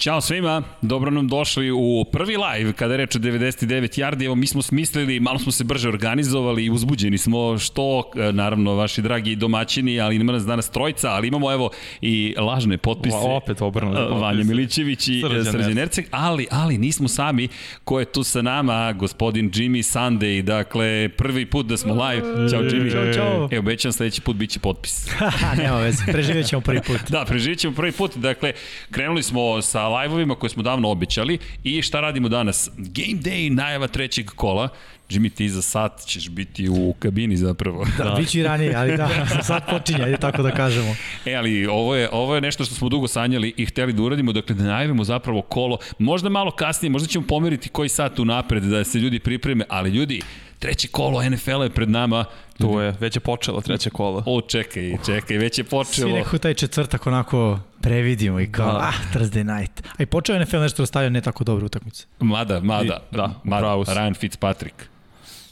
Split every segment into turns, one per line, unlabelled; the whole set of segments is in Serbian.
Ćao svima, dobro nam došli u prvi live kada je reč o 99 yardi. Evo mi smo smislili, malo smo se brže organizovali i uzbuđeni smo što, e, naravno, vaši dragi domaćini, ali ima nas danas trojca, ali imamo evo i lažne potpise.
O, opet obrnuto.
E, Vanja Milićević i e, Srđan Erceg, ali, ali nismo sami. Ko je tu sa nama? Gospodin Jimmy Sunday, dakle, prvi put da smo live. Ćao Jimmy.
Ćao, čao.
Evo, obećam sledeći put biće potpis.
Nema veze, preživjet ćemo prvi put.
da, preživjet ćemo prvi put. Dakle, krenuli smo sa live-ovima koje smo davno obećali i šta radimo danas? Game day, najava trećeg kola. Jimmy, ti za sat ćeš biti u kabini zapravo.
Da, da. bit ću i ranije, ali da, sad počinje, ajde tako da kažemo.
E, ali ovo je, ovo je nešto što smo dugo sanjali i hteli da uradimo, dakle da najavimo zapravo kolo, možda malo kasnije, možda ćemo pomeriti koji sat unapred da se ljudi pripreme, ali ljudi, treće kolo NFL je pred nama.
To je, već je počelo treće kolo.
O, čekaj, čekaj, već je počelo.
Svi nekako taj četvrtak onako previdimo i kao, da. ah, Thursday night. A i počeo NFL nešto da stavlja ne tako dobre utakmice.
Mada, mada, I, da, mada, Ryan Fitzpatrick.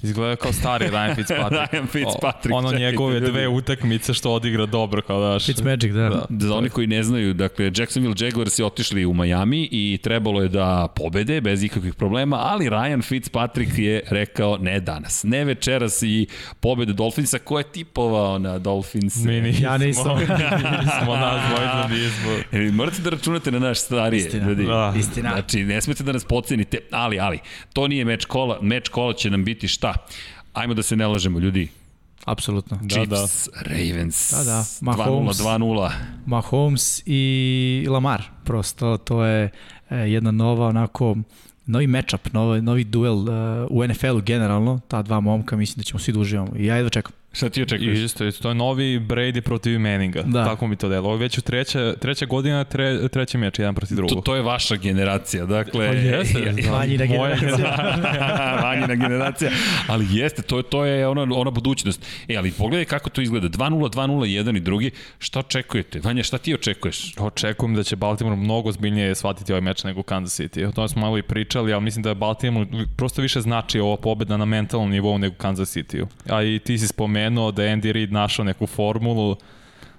Izgleda kao stari Ryan Fitzpatrick.
Ryan Fitzpatrick.
O, ono njegove dve utakmice što odigra dobro kao daš.
Fitzmagic, da.
da. Za oni koji ne znaju, dakle, Jacksonville Jaguars je otišli u Miami i trebalo je da pobede bez ikakvih problema, ali Ryan Fitzpatrick je rekao ne danas, ne večeras i pobede Dolphinsa. Ko je tipovao na Dolphins?
Mi nismo.
Ja nisam.
nismo, nas dvojica nismo.
E, morate da računate na naš starije.
Istina.
Ljudi.
Da. Istina.
Znači, ne smete da nas pocenite, ali, ali, to nije meč kola, meč kola će nam biti šta? Ajmo da se ne lažemo, ljudi.
Apsolutno.
Da, Chiefs, da. Ravens,
da, da. Mahomes,
2-0.
Mahomes i Lamar, prosto to je e, jedna nova onako novi matchup, novi, novi duel uh, u NFL-u generalno, ta dva momka, mislim da ćemo svi da uživamo. I ja jedva čekam.
Šta ti očekuješ?
Isto, isto, to je novi Brady protiv Manninga. Da. Tako mi to delo. Ovo već u treća, treća godina, tre, treći meč, jedan protiv drugog.
To, to je vaša generacija, dakle...
Pa jeste, da. vanjina generacija.
vanjina generacija. Ali jeste, to, to je ona, ona budućnost. E, ali pogledaj kako to izgleda. 2-0, 2-0, jedan i drugi. Šta očekujete? Vanja, šta ti očekuješ?
Očekujem da će Baltimore mnogo zbiljnije shvatiti ovaj meč nego Kansas City. O tome smo malo i pričali, ali mislim da je Baltimore prosto više znači ova pobeda na mentalnom nivou nego Kansas City. A i ti si spomenuo spomenuo da Andy Reid našao neku formulu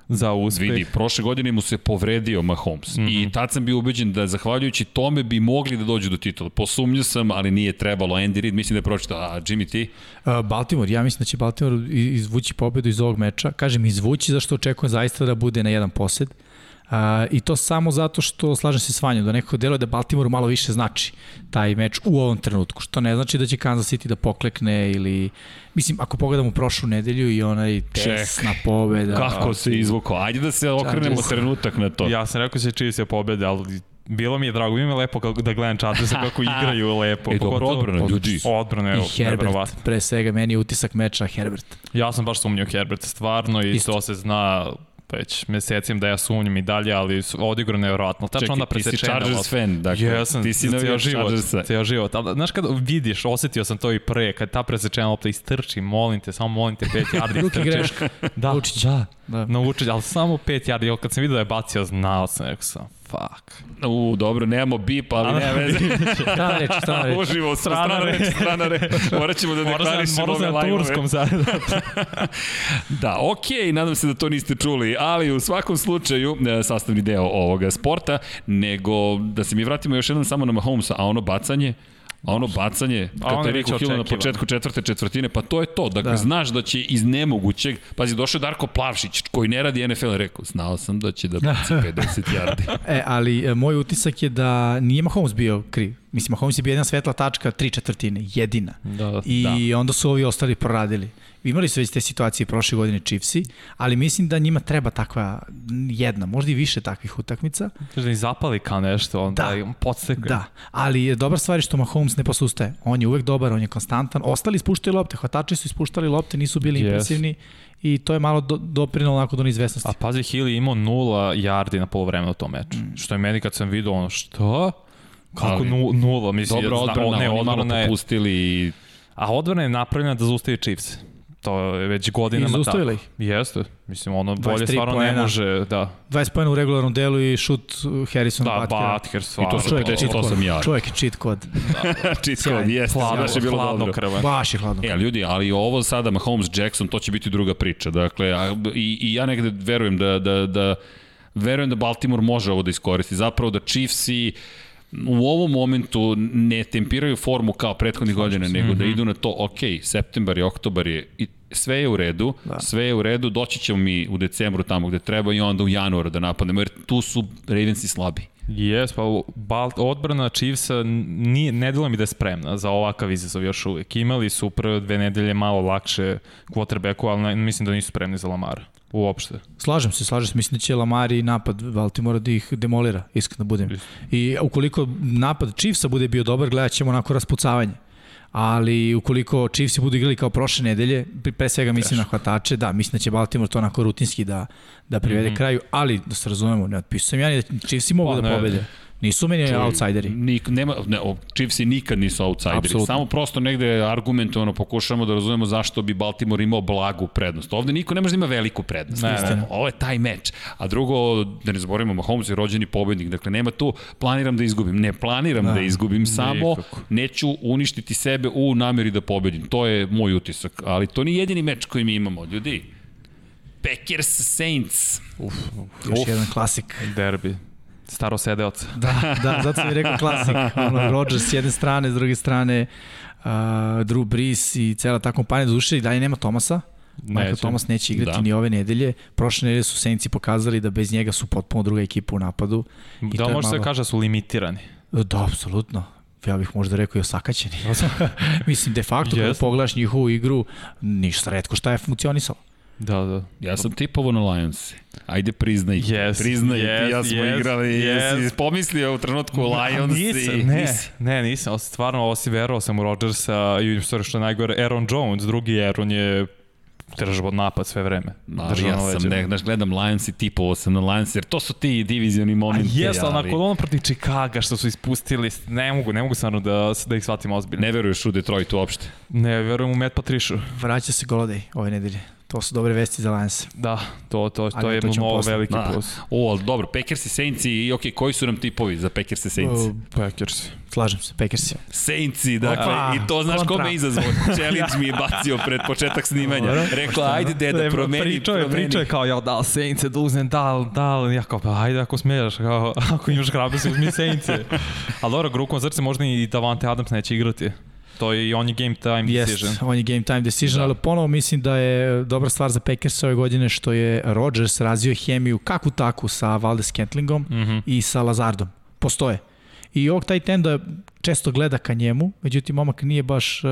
za uspeh.
Vidi, prošle godine mu se povredio Mahomes mm -hmm. i tad sam bio ubeđen da zahvaljujući tome bi mogli da dođu do titula. Posumnio sam, ali nije trebalo. Andy Reid mislim da je pročitao. A Jimmy ti?
Uh, Baltimore, ja mislim da će Baltimore izvući pobedu iz ovog meča. Kažem izvući zašto očekujem zaista da bude na jedan posed. Uh, A, I to samo zato što, slažem se s Vanjom, da nekako deluje da Baltimore malo više znači taj meč u ovom trenutku, što ne znači da će Kansas City da poklekne ili, mislim, ako pogledamo prošlu nedelju i onaj tesna pobeda.
Kako se izvukao? Ajde da se okrenemo trenutak na to.
Ja sam rekao da se čiji se pobede, ali bilo mi je drago, mi je lepo kako, da gledam Chargersa kako igraju lepo.
E, dobro odbrana, ljudi.
Odbrana,
evo, I Herbert, pre svega, meni je utisak meča Herbert.
Ja sam baš sumnio Herbert, stvarno, i Isto. to se zna već mesecim da ja sumnjam i dalje, ali odigrao nevjerovatno. Tačno
Čekaj,
onda
presečena. Čekaj, ti si Chargers fan, dakle.
Jesam, ti si ceo život, ceo život. Ali, znaš kad vidiš, osetio sam to i pre, kad ta presečena lopta istrči, molim te, samo molim te, pet yardi
istrči. greška.
Da, Učić. da, da. Naučić, ali samo pet yardi. Kad sam vidio da je bacio, znao sam, rekao sam, fuck.
U, dobro, nemamo bip, ali nema veze.
strana reč, strana reč.
Uživo, strana, strana reč, strana reč. Morat ćemo da deklarišemo ove
lajmove. Moram turskom sad.
da, okej, okay, nadam se da to niste čuli, ali u svakom slučaju, e, sastavni deo ovoga sporta, nego da se mi vratimo još jednom samo na Mahomesa, a ono bacanje, A ono bacanje, Kateriku Hila na početku četvrte četvrtine, pa to je to. Dakle, da. znaš da će iz nemogućeg, pazi, došao Darko Plavšić, koji ne radi NFL, rekao, znao sam da će da baci 50 yardi.
e, ali e, moj utisak je da nije Mahomes bio kriv. Mislim, Mahomes je bio jedna svetla tačka, tri četvrtine, jedina.
Da,
I da. onda su ovi ostali proradili. Imali su već te situacije prošle godine Chiefsi, ali mislim da njima treba takva jedna, možda i više takvih utakmica.
Da i zapali kao nešto, onda da, podstekaju.
Da, ali je dobra stvar što Mahomes ne posustaje. On je uvek dobar, on je konstantan. Ostali ispuštaju lopte, hvatači su ispuštali lopte, nisu bili yes. impresivni i to je malo do, doprinalo onako do neizvesnosti.
A pazi, Hill je imao nula yardi na polovremenu u tom meču. Mm. Što je meni kad sam vidio ono, što? Kako ali, nula? Mislim,
dobro odbrana, ne, oni malo popustili i...
A odbrana je napravljena da zaustavi Chiefs. To je već godinama
tako. I ih?
Jeste. Mislim, ono bolje stvarno poena, ne može, da.
20 pojena u regularnom delu i šut Harrison
da, Butker. Da, Butker stvarno.
I to, čovjek, to, to sam ja. Čovjek je cheat kod.
Da, cheat kod, jeste.
Hladno, baš je bilo hladno dobro.
Krve. Baš je hladno
krve. E, ljudi, ali ovo sada Mahomes Jackson, to će biti druga priča. Dakle, a, i, i ja negde verujem da, da, da verujem da Baltimore može ovo da iskoristi. Zapravo da Chiefsi u ovom momentu ne tempiraju formu kao prethodnih godina, nego da idu na to, ok, septembar i oktobar je, i sve je u redu, da. sve je u redu, doći ćemo mi u decembru tamo gde treba i onda u januaru da napadnemo, jer tu su Ravensi slabi.
Jes, pa Balt, odbrana Chiefsa nije, ne delo mi da je spremna za ovakav izazov još uvijek. Imali su prve dve nedelje malo lakše quarterbacku, ali ne, mislim da nisu spremni za Lamara. Uopšte.
Slažem se, slažem se. Mislim da će Lamar i napad Baltimora da ih demolira, iskreno da budem. I ukoliko napad Chiefsa bude bio dobar, gledat ćemo onako raspucavanje ali ukoliko Chiefs budu igrali kao prošle nedelje, pre svega mislim na hvatače, da, mislim da će Baltimore to onako rutinski da, da privede mm -hmm. kraju, ali da se razumemo, ne otpisujem ja ni da Chiefs mogu pa, da pobede. Nisu meni Čuj, outsideri.
Nik, nema, ne, Chiefs i nikad nisu outsideri. Absolutno. Samo prosto negde argumentovano pokušamo da razumemo zašto bi Baltimore imao blagu prednost. Ovde niko ne može da ima veliku prednost. Ne, ne. Ovo je taj meč. A drugo, da ne zaboravimo, Mahomes je rođeni pobednik. Dakle, nema tu planiram da izgubim. Ne planiram da, da izgubim, samo nikako. neću uništiti sebe u nameri da pobedim. To je moj utisak. Ali to nije jedini meč koji mi imamo, ljudi. Packers Saints.
Uf, još uf. jedan klasik.
Derbi. Staro sedeoca.
Da, da, zato sam i rekao klasik. Ono, Rodgers s jedne strane, s druge strane uh, Drew Brees i cela ta kompanija. Do duše i dalje nema Tomasa. Michael neće. Thomas neće igrati da. ni ove nedelje. Prošle nedelje su Senci pokazali da bez njega su potpuno druga ekipa u napadu.
I da, može malo... se kaže da su limitirani.
Da, apsolutno ja bih možda rekao i osakaćeni. Mislim, de facto, yes. kada pogledaš njihovu igru, ništa redko šta je funkcionisalo.
Da, da.
Ja sam tipovo na Lions. Ajde, priznaj.
Yes,
priznaj,
yes,
ti ja smo
yes,
igrali.
Yes.
Jesi pomislio u trenutku Lions
nisam, i... Ne, ne, nisam. Stvarno, ovo si verovao sam u Rodgersa i što je najgore, Aaron Jones, drugi Aaron je držao napad sve vreme.
Da, ja sam, ne, znaš, gledam Lions i tipovo sam na Lions, jer to su ti divizioni momenti.
A jes, ali nakon ono protiv Chicaga što su ispustili, ne mogu, ne mogu stvarno da, da ih shvatim ozbiljno.
Ne veruješ u Detroit uopšte?
Ne, verujem u Matt Patricia.
Vraća se Golodej ove nedelje. To su dobre vesti za Lions.
Da, to, to, to je mnogo veliki da. plus.
O, ali dobro, Packers i Saints i ok, koji su nam tipovi za Packers i Saints? Uh,
Packers.
Slažem se, Packers.
Saints, dakle, A, i to znaš kontra. kome izazvao. Challenge mi je bacio pred početak snimanja. Rekla, ajde deda, promeni, pričao
je, promeni. Pričao je kao, ja, da, Saints da uzmem, da, da, ja kao, pa ajde ako smiješ, kao, ako imaš hrabrosti, uzmi Saints. Ali dobro, Grukom zrce možda i Davante Adams neće igrati. To je i on je game time decision.
Yes, on je game time decision, da. ali ponovo mislim da je dobra stvar za Packers ove godine što je Rodgers razvio hemiju kakvu takvu sa Valdes Scantlingom mm -hmm. i sa Lazardom. Postoje. I ovog taj tenda često gleda ka njemu, međutim momak nije baš uh,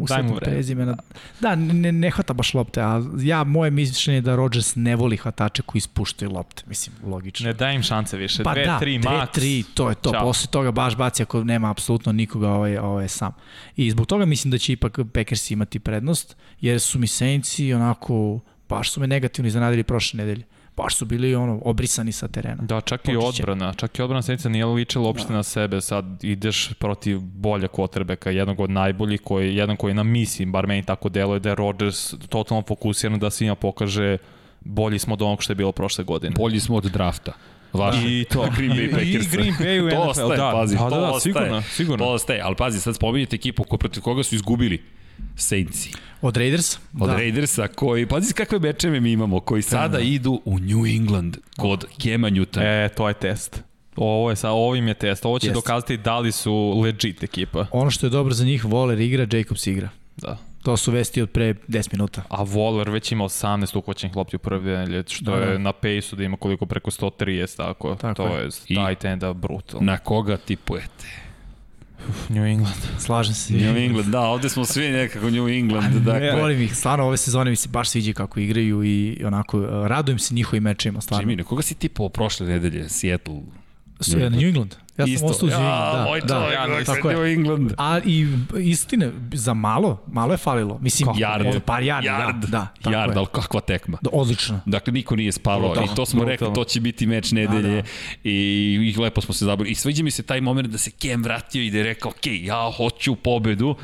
usetno prezimena. Da, ne, ne hvata baš lopte, a ja, moje mišljenje da Rodgers ne voli hvatače koji ispuštaju lopte, mislim, logično.
Ne daj im šanse više, pa dve, da, tri, dve, max.
tri, to je to, Ćao. posle toga baš baci ako nema apsolutno nikoga, ovaj, ovaj sam. I zbog toga mislim da će ipak Packers imati prednost, jer su mi Saintsi onako, baš su me negativno iznenadili prošle nedelje baš su bili ono obrisani sa terena.
Da, čak Počiće. i odbrana, čak i odbrana Saintsa nije ličila uopšte da. na sebe, sad ideš protiv bolja kvotrbeka, jednog od najboljih, koji, jedan koji na misi, bar meni tako deluje da je Rodgers totalno fokusiran da svima pokaže bolji smo od onog što je bilo prošle godine.
Bolji smo od drafta.
Vaš. I to. Green Bay Packers. I Green Bay u NFL. To ostaje, da,
pazi. Da,
da, da, sigurno, sigurno.
To ostaje, ali pazi, sad spominjete ekipu protiv koga su izgubili. Saintsi.
Od Raiders?
Od da. Raidersa, koji, pazi kakve mečeve mi imamo, koji da, sada da, idu u New England kod Kema Newtona.
E, to je test. Ovo je sa ovim je test. Ovo će Jest. dokazati da li su legit ekipa.
Ono što je dobro za njih, Waller igra, Jacobs igra.
Da.
To su vesti od pre 10 minuta.
A Waller već ima 18 uhvaćenih lopti u prve nedelje, što da, da. je na pace-u da ima koliko preko 130, tako. tako to je, je tight enda brutal.
Na koga tipujete?
New England.
Slažem se.
New England, da, ovde smo svi nekako New England.
Dakle. Volim ih, stvarno ove sezone mi se baš sviđa kako igraju i onako, radujem se njihovim mečima, stvarno.
Jimmy, koga si tipao prošle nedelje? Seattle?
England. New England. Ja sam ostao u New England, da.
Moj
da,
ja, tako New England.
A i istine, za malo, malo je falilo. Mislim,
Kako? Yard.
par yardi,
yard.
da. da
yard, ali kakva tekma.
Da, odlično.
Dakle, niko nije spavao da, i to smo rekli, to će biti meč nedelje da, da. i, i lepo smo se zabavili. I sviđa mi se taj moment da se Kem vratio i da je rekao, ok, ja hoću pobedu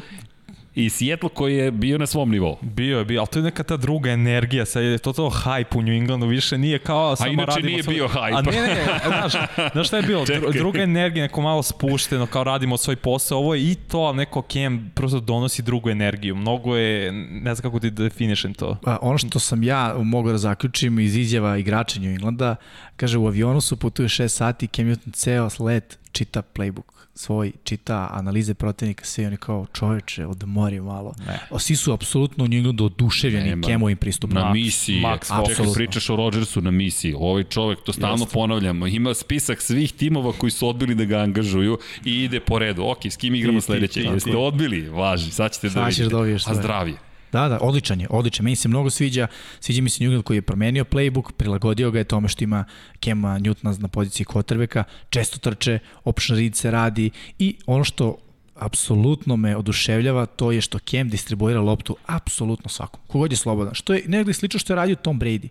i Seattle koji je bio na svom nivou.
Bio je, bio, ali to je neka ta druga energija, sad je to to hype u New Englandu, više nije kao samo
inače
radimo
nije
svoj...
bio hype.
A ne, ne, znaš, znaš šta je bilo?
Čekaj.
druga energija, neko malo spušteno, kao radimo svoj posao, ovo je i to, ali neko Cam prosto donosi drugu energiju. Mnogo je, ne znam kako ti definišem to.
A, ono što sam ja mogao da zaključim iz izjava igrača New Englanda, kaže u avionu su putuje 6 sati, Cam Newton ceo let čita playbook svoj, čita analize protivnika, sve oni kao čoveče, odmori malo.
Ne.
O, Svi su apsolutno u Englandu oduševljeni
Nema.
Camovim pristupom.
Na misiji.
Max.
Čekaj, pričaš o Rodgersu na misiji. Ovaj čovek, to stalno
Jeste.
ponavljamo, ima spisak svih timova koji su odbili da ga angažuju i ide po redu. Ok, s kim igramo sledeće? Jeste odbili? Važi, sad ćete da
Sad ćeš
vidite.
da
A zdravije.
Da, da, odličan je, odličan. Meni se mnogo sviđa, sviđa mi se England koji je promenio playbook, prilagodio ga je tome što ima Kema Newtona na poziciji quarterbacka, često trče, option read se radi i ono što apsolutno me oduševljava to je što Kem distribuira loptu apsolutno svakom, kogod je slobodan. Što je negde slično što je radio Tom Brady.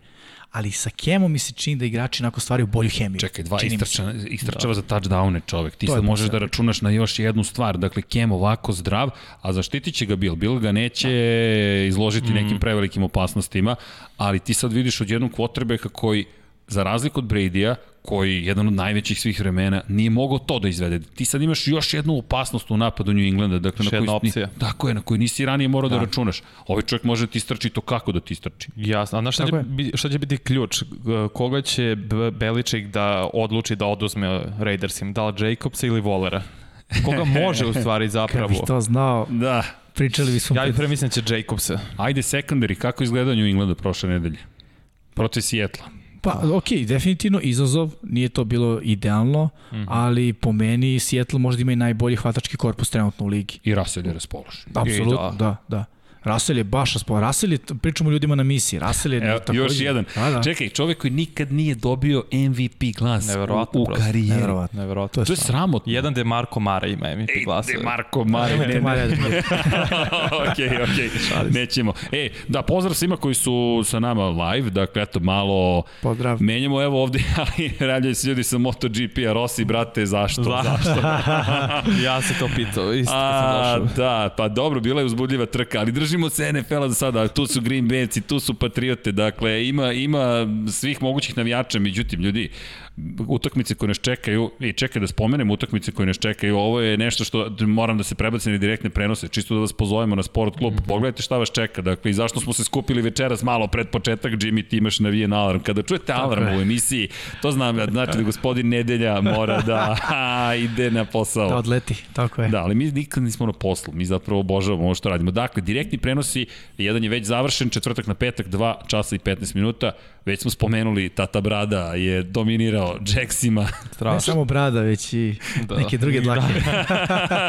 Ali sa Kemom mi se čini da igrači onako stvaraju bolju hemiju.
Čekaj, dva
Čini mi se.
istrča, istrčava da. za touchdowne čovek. Ti
To
sad možeš da računaš na još jednu stvar. Dakle, Kem ovako zdrav, a zaštitit će ga Bill. Bill ga neće izložiti
Mm.
nekim prevelikim opasnostima, ali ti sad vidiš od jednog kvotrbeka koji za razliku od Brady-a, koji je jedan od najvećih svih vremena, nije mogao to da izvede. Ti sad imaš još jednu opasnost u napadu New Englanda, dakle,
Još
na
jedna
koju,
opcija.
tako je, na koju nisi ranije morao da. da računaš. Ovaj čovjek može da ti istrči to kako da ti istrči.
Jasno, a znaš šta
Tako
će,
je.
šta će biti ključ? Koga će Beliček da odluči da oduzme Raidersim? Da li Jacobsa ili Volera? Koga može u stvari
Kad
zapravo?
bih to znao,
Da.
pričali bismo...
Ja i
pred-
pre mislim će Jacobsa.
Ajde secondary, kako izgleda New Englanda prošle nedelje? Protiv Sijetla.
Pa, ok, definitivno izazov, nije to bilo idealno, mm. -hmm. ali po meni Seattle možda ima i najbolji hvatački korpus trenutno u ligi.
I Russell je raspoložen.
Apsolutno, da. da, da. Russell je baš raspoložen. Russell je, pričamo ljudima na misiji, Russell je
Evo,
takođe...
još jedan.
Da, da.
Čekaj, čovjek koji nikad nije dobio MVP glas
Neverovatno,
u, u karijeri.
Neverovatno.
Neverovatno.
To je
To je sramotno.
Jedan De Marco Mara ima MVP
Ej,
glasa.
De Marko Mare, ne, ne.
Bude.
okej, okej, nećemo. E, da, pozdrav svima koji su sa nama live, dakle, eto, malo
Pozdrav.
menjamo evo ovde, ali radljaju se ljudi sa MotoGP-a, Rossi, brate, zašto?
Za-
Zašto?
ja se to pitao, isto kad
A,
sam došao.
da, pa dobro, bila je uzbudljiva trka, ali držimo se NFL-a za sada, tu su Green Bayci, tu su Patriote, dakle, ima, ima svih mogućih navijača, međutim, ljudi, utakmice koje nas čekaju, i čekaj da spomenem utakmice koje nas čekaju, ovo je nešto što moram da se prebacim na direktne prenose, čisto da vas pozovemo na sport klub, pogledajte šta vas čeka, dakle, i zašto smo se skupili večeras malo pred početak, Jimmy, ti imaš navijen alarm. Kada čujete alarm u emisiji, to znam, znači da gospodin Nedelja mora da ha, ide na posao.
Da odleti, tako je.
Da, ali mi nikad nismo na poslu, mi zapravo obožavamo ovo što radimo. Dakle, direktni prenosi, jedan je već završen, četvrtak na petak, 2 časa i 15 minuta. Već smo spomenuli, Tata Brada je dominirao Jacksima.
Ne
Strašno.
samo brada, već i
Da.
neke druge dlake.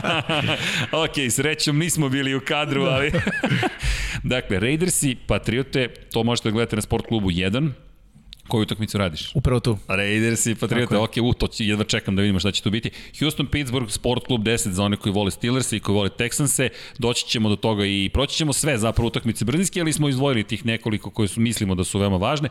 ok, srećom nismo bili u kadru, ali... dakle, Raidersi, Patriote, to možete da gledate na sport klubu 1. Koju utakmicu radiš?
Upravo tu.
Raiders i Patriota, ok, u, to će, jedva čekam da vidimo šta će to biti. Houston, Pittsburgh, Sport Club 10 za one koji vole Steelers i koji vole Texanse. Doći ćemo do toga i proći ćemo sve zapravo utakmice brzinski, ali smo izdvojili tih nekoliko koje su, mislimo da su veoma važne.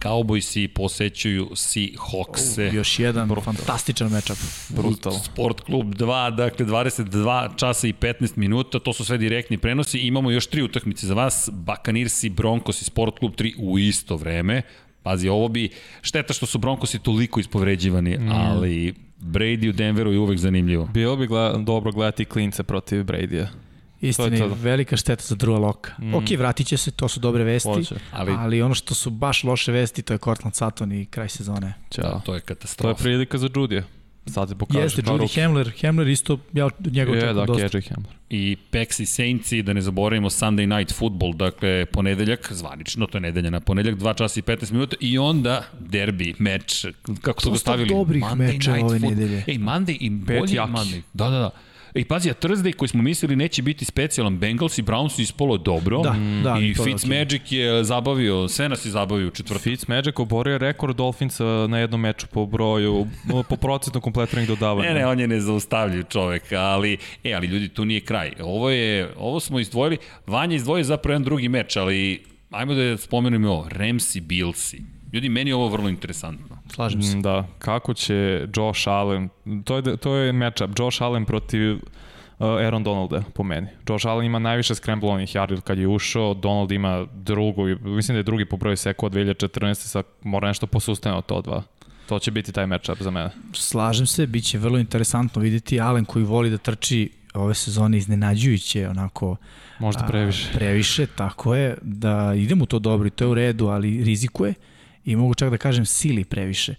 Cowboysi posećuju Seahawkse.
Još jedan fantastičan matchup.
Brutal.
Sport klub 2, dakle 22 časa i 15 minuta, to su sve direktni prenosi. Imamo još tri utakmice za vas, Bakanirsi, Broncos i Sport klub 3 u isto vreme. Pazi, ovo bi, šteta što su Broncosi toliko ispovređivani, mm. ali Brady u Denveru je uvek zanimljivo.
Bilo bi gleda, dobro gledati klince protiv Brady-a.
Istina,
To to.
velika šteta za Drua Loka. Mm. Ok, vratit će se, to su dobre vesti,
Hoće.
ali...
Ali-
ono što su baš loše vesti, to je Cortland Sutton i kraj sezone.
Ćao.
To je
To je
katastrofa.
prilika za Judija. Sad se pokaže
Jeste,
kao
Judy
ruki.
Hamler, Hamler isto, ja od njega
Je,
očekujem
da,
dosta.
Hamler.
I Pex i Saintsi, da ne zaboravimo Sunday Night Football, dakle ponedeljak, zvanično, to je nedelja na ponedeljak, 2 časa i 15 minuta i onda derbi, meč, kako su ga
Dosta
stavili?
dobrih
Monday Night
ove
Football.
nedelje.
Ej, Monday i bolji
jaki.
Monday. Da, da, da. Ej, pazi, a Thursday koji smo mislili neće biti specijalan, Bengals i Browns ispolo dobro.
Da, da,
I Fitzmagic je zabavio, sve nas je zabavio u četvrtu.
Fitzmagic oborio je rekord Dolphinsa na jednom meču po broju, po procentu kompletiranih dodavanja.
Ne, ne, on je nezaustavljiv čovek, ali, e, ali ljudi, tu nije kraj. Ovo je, ovo smo izdvojili, Vanja izdvojio zapravo jedan drugi meč, ali ajmo da spomenemo ovo, Ramsi Billsi. Ljudi, meni je ovo vrlo interesantno.
Slažem se.
Mm, Da, kako će Josh Allen, to je, to je matchup, Josh Allen protiv Aaron Donalda po meni. Josh Allen ima najviše scramblovanih yardi kad je ušao, Donald ima drugu, mislim da je drugi po broju seko od 2014. Sad mora nešto posustane od to dva. To će biti taj matchup za mene.
Slažem se, bit će vrlo interesantno videti Allen koji voli da trči ove sezone iznenađujuće, onako
Možda previše.
A, previše, tako je, da idemo u to dobro i to je u redu, ali rizikuje i mogu čak da kažem sili previše.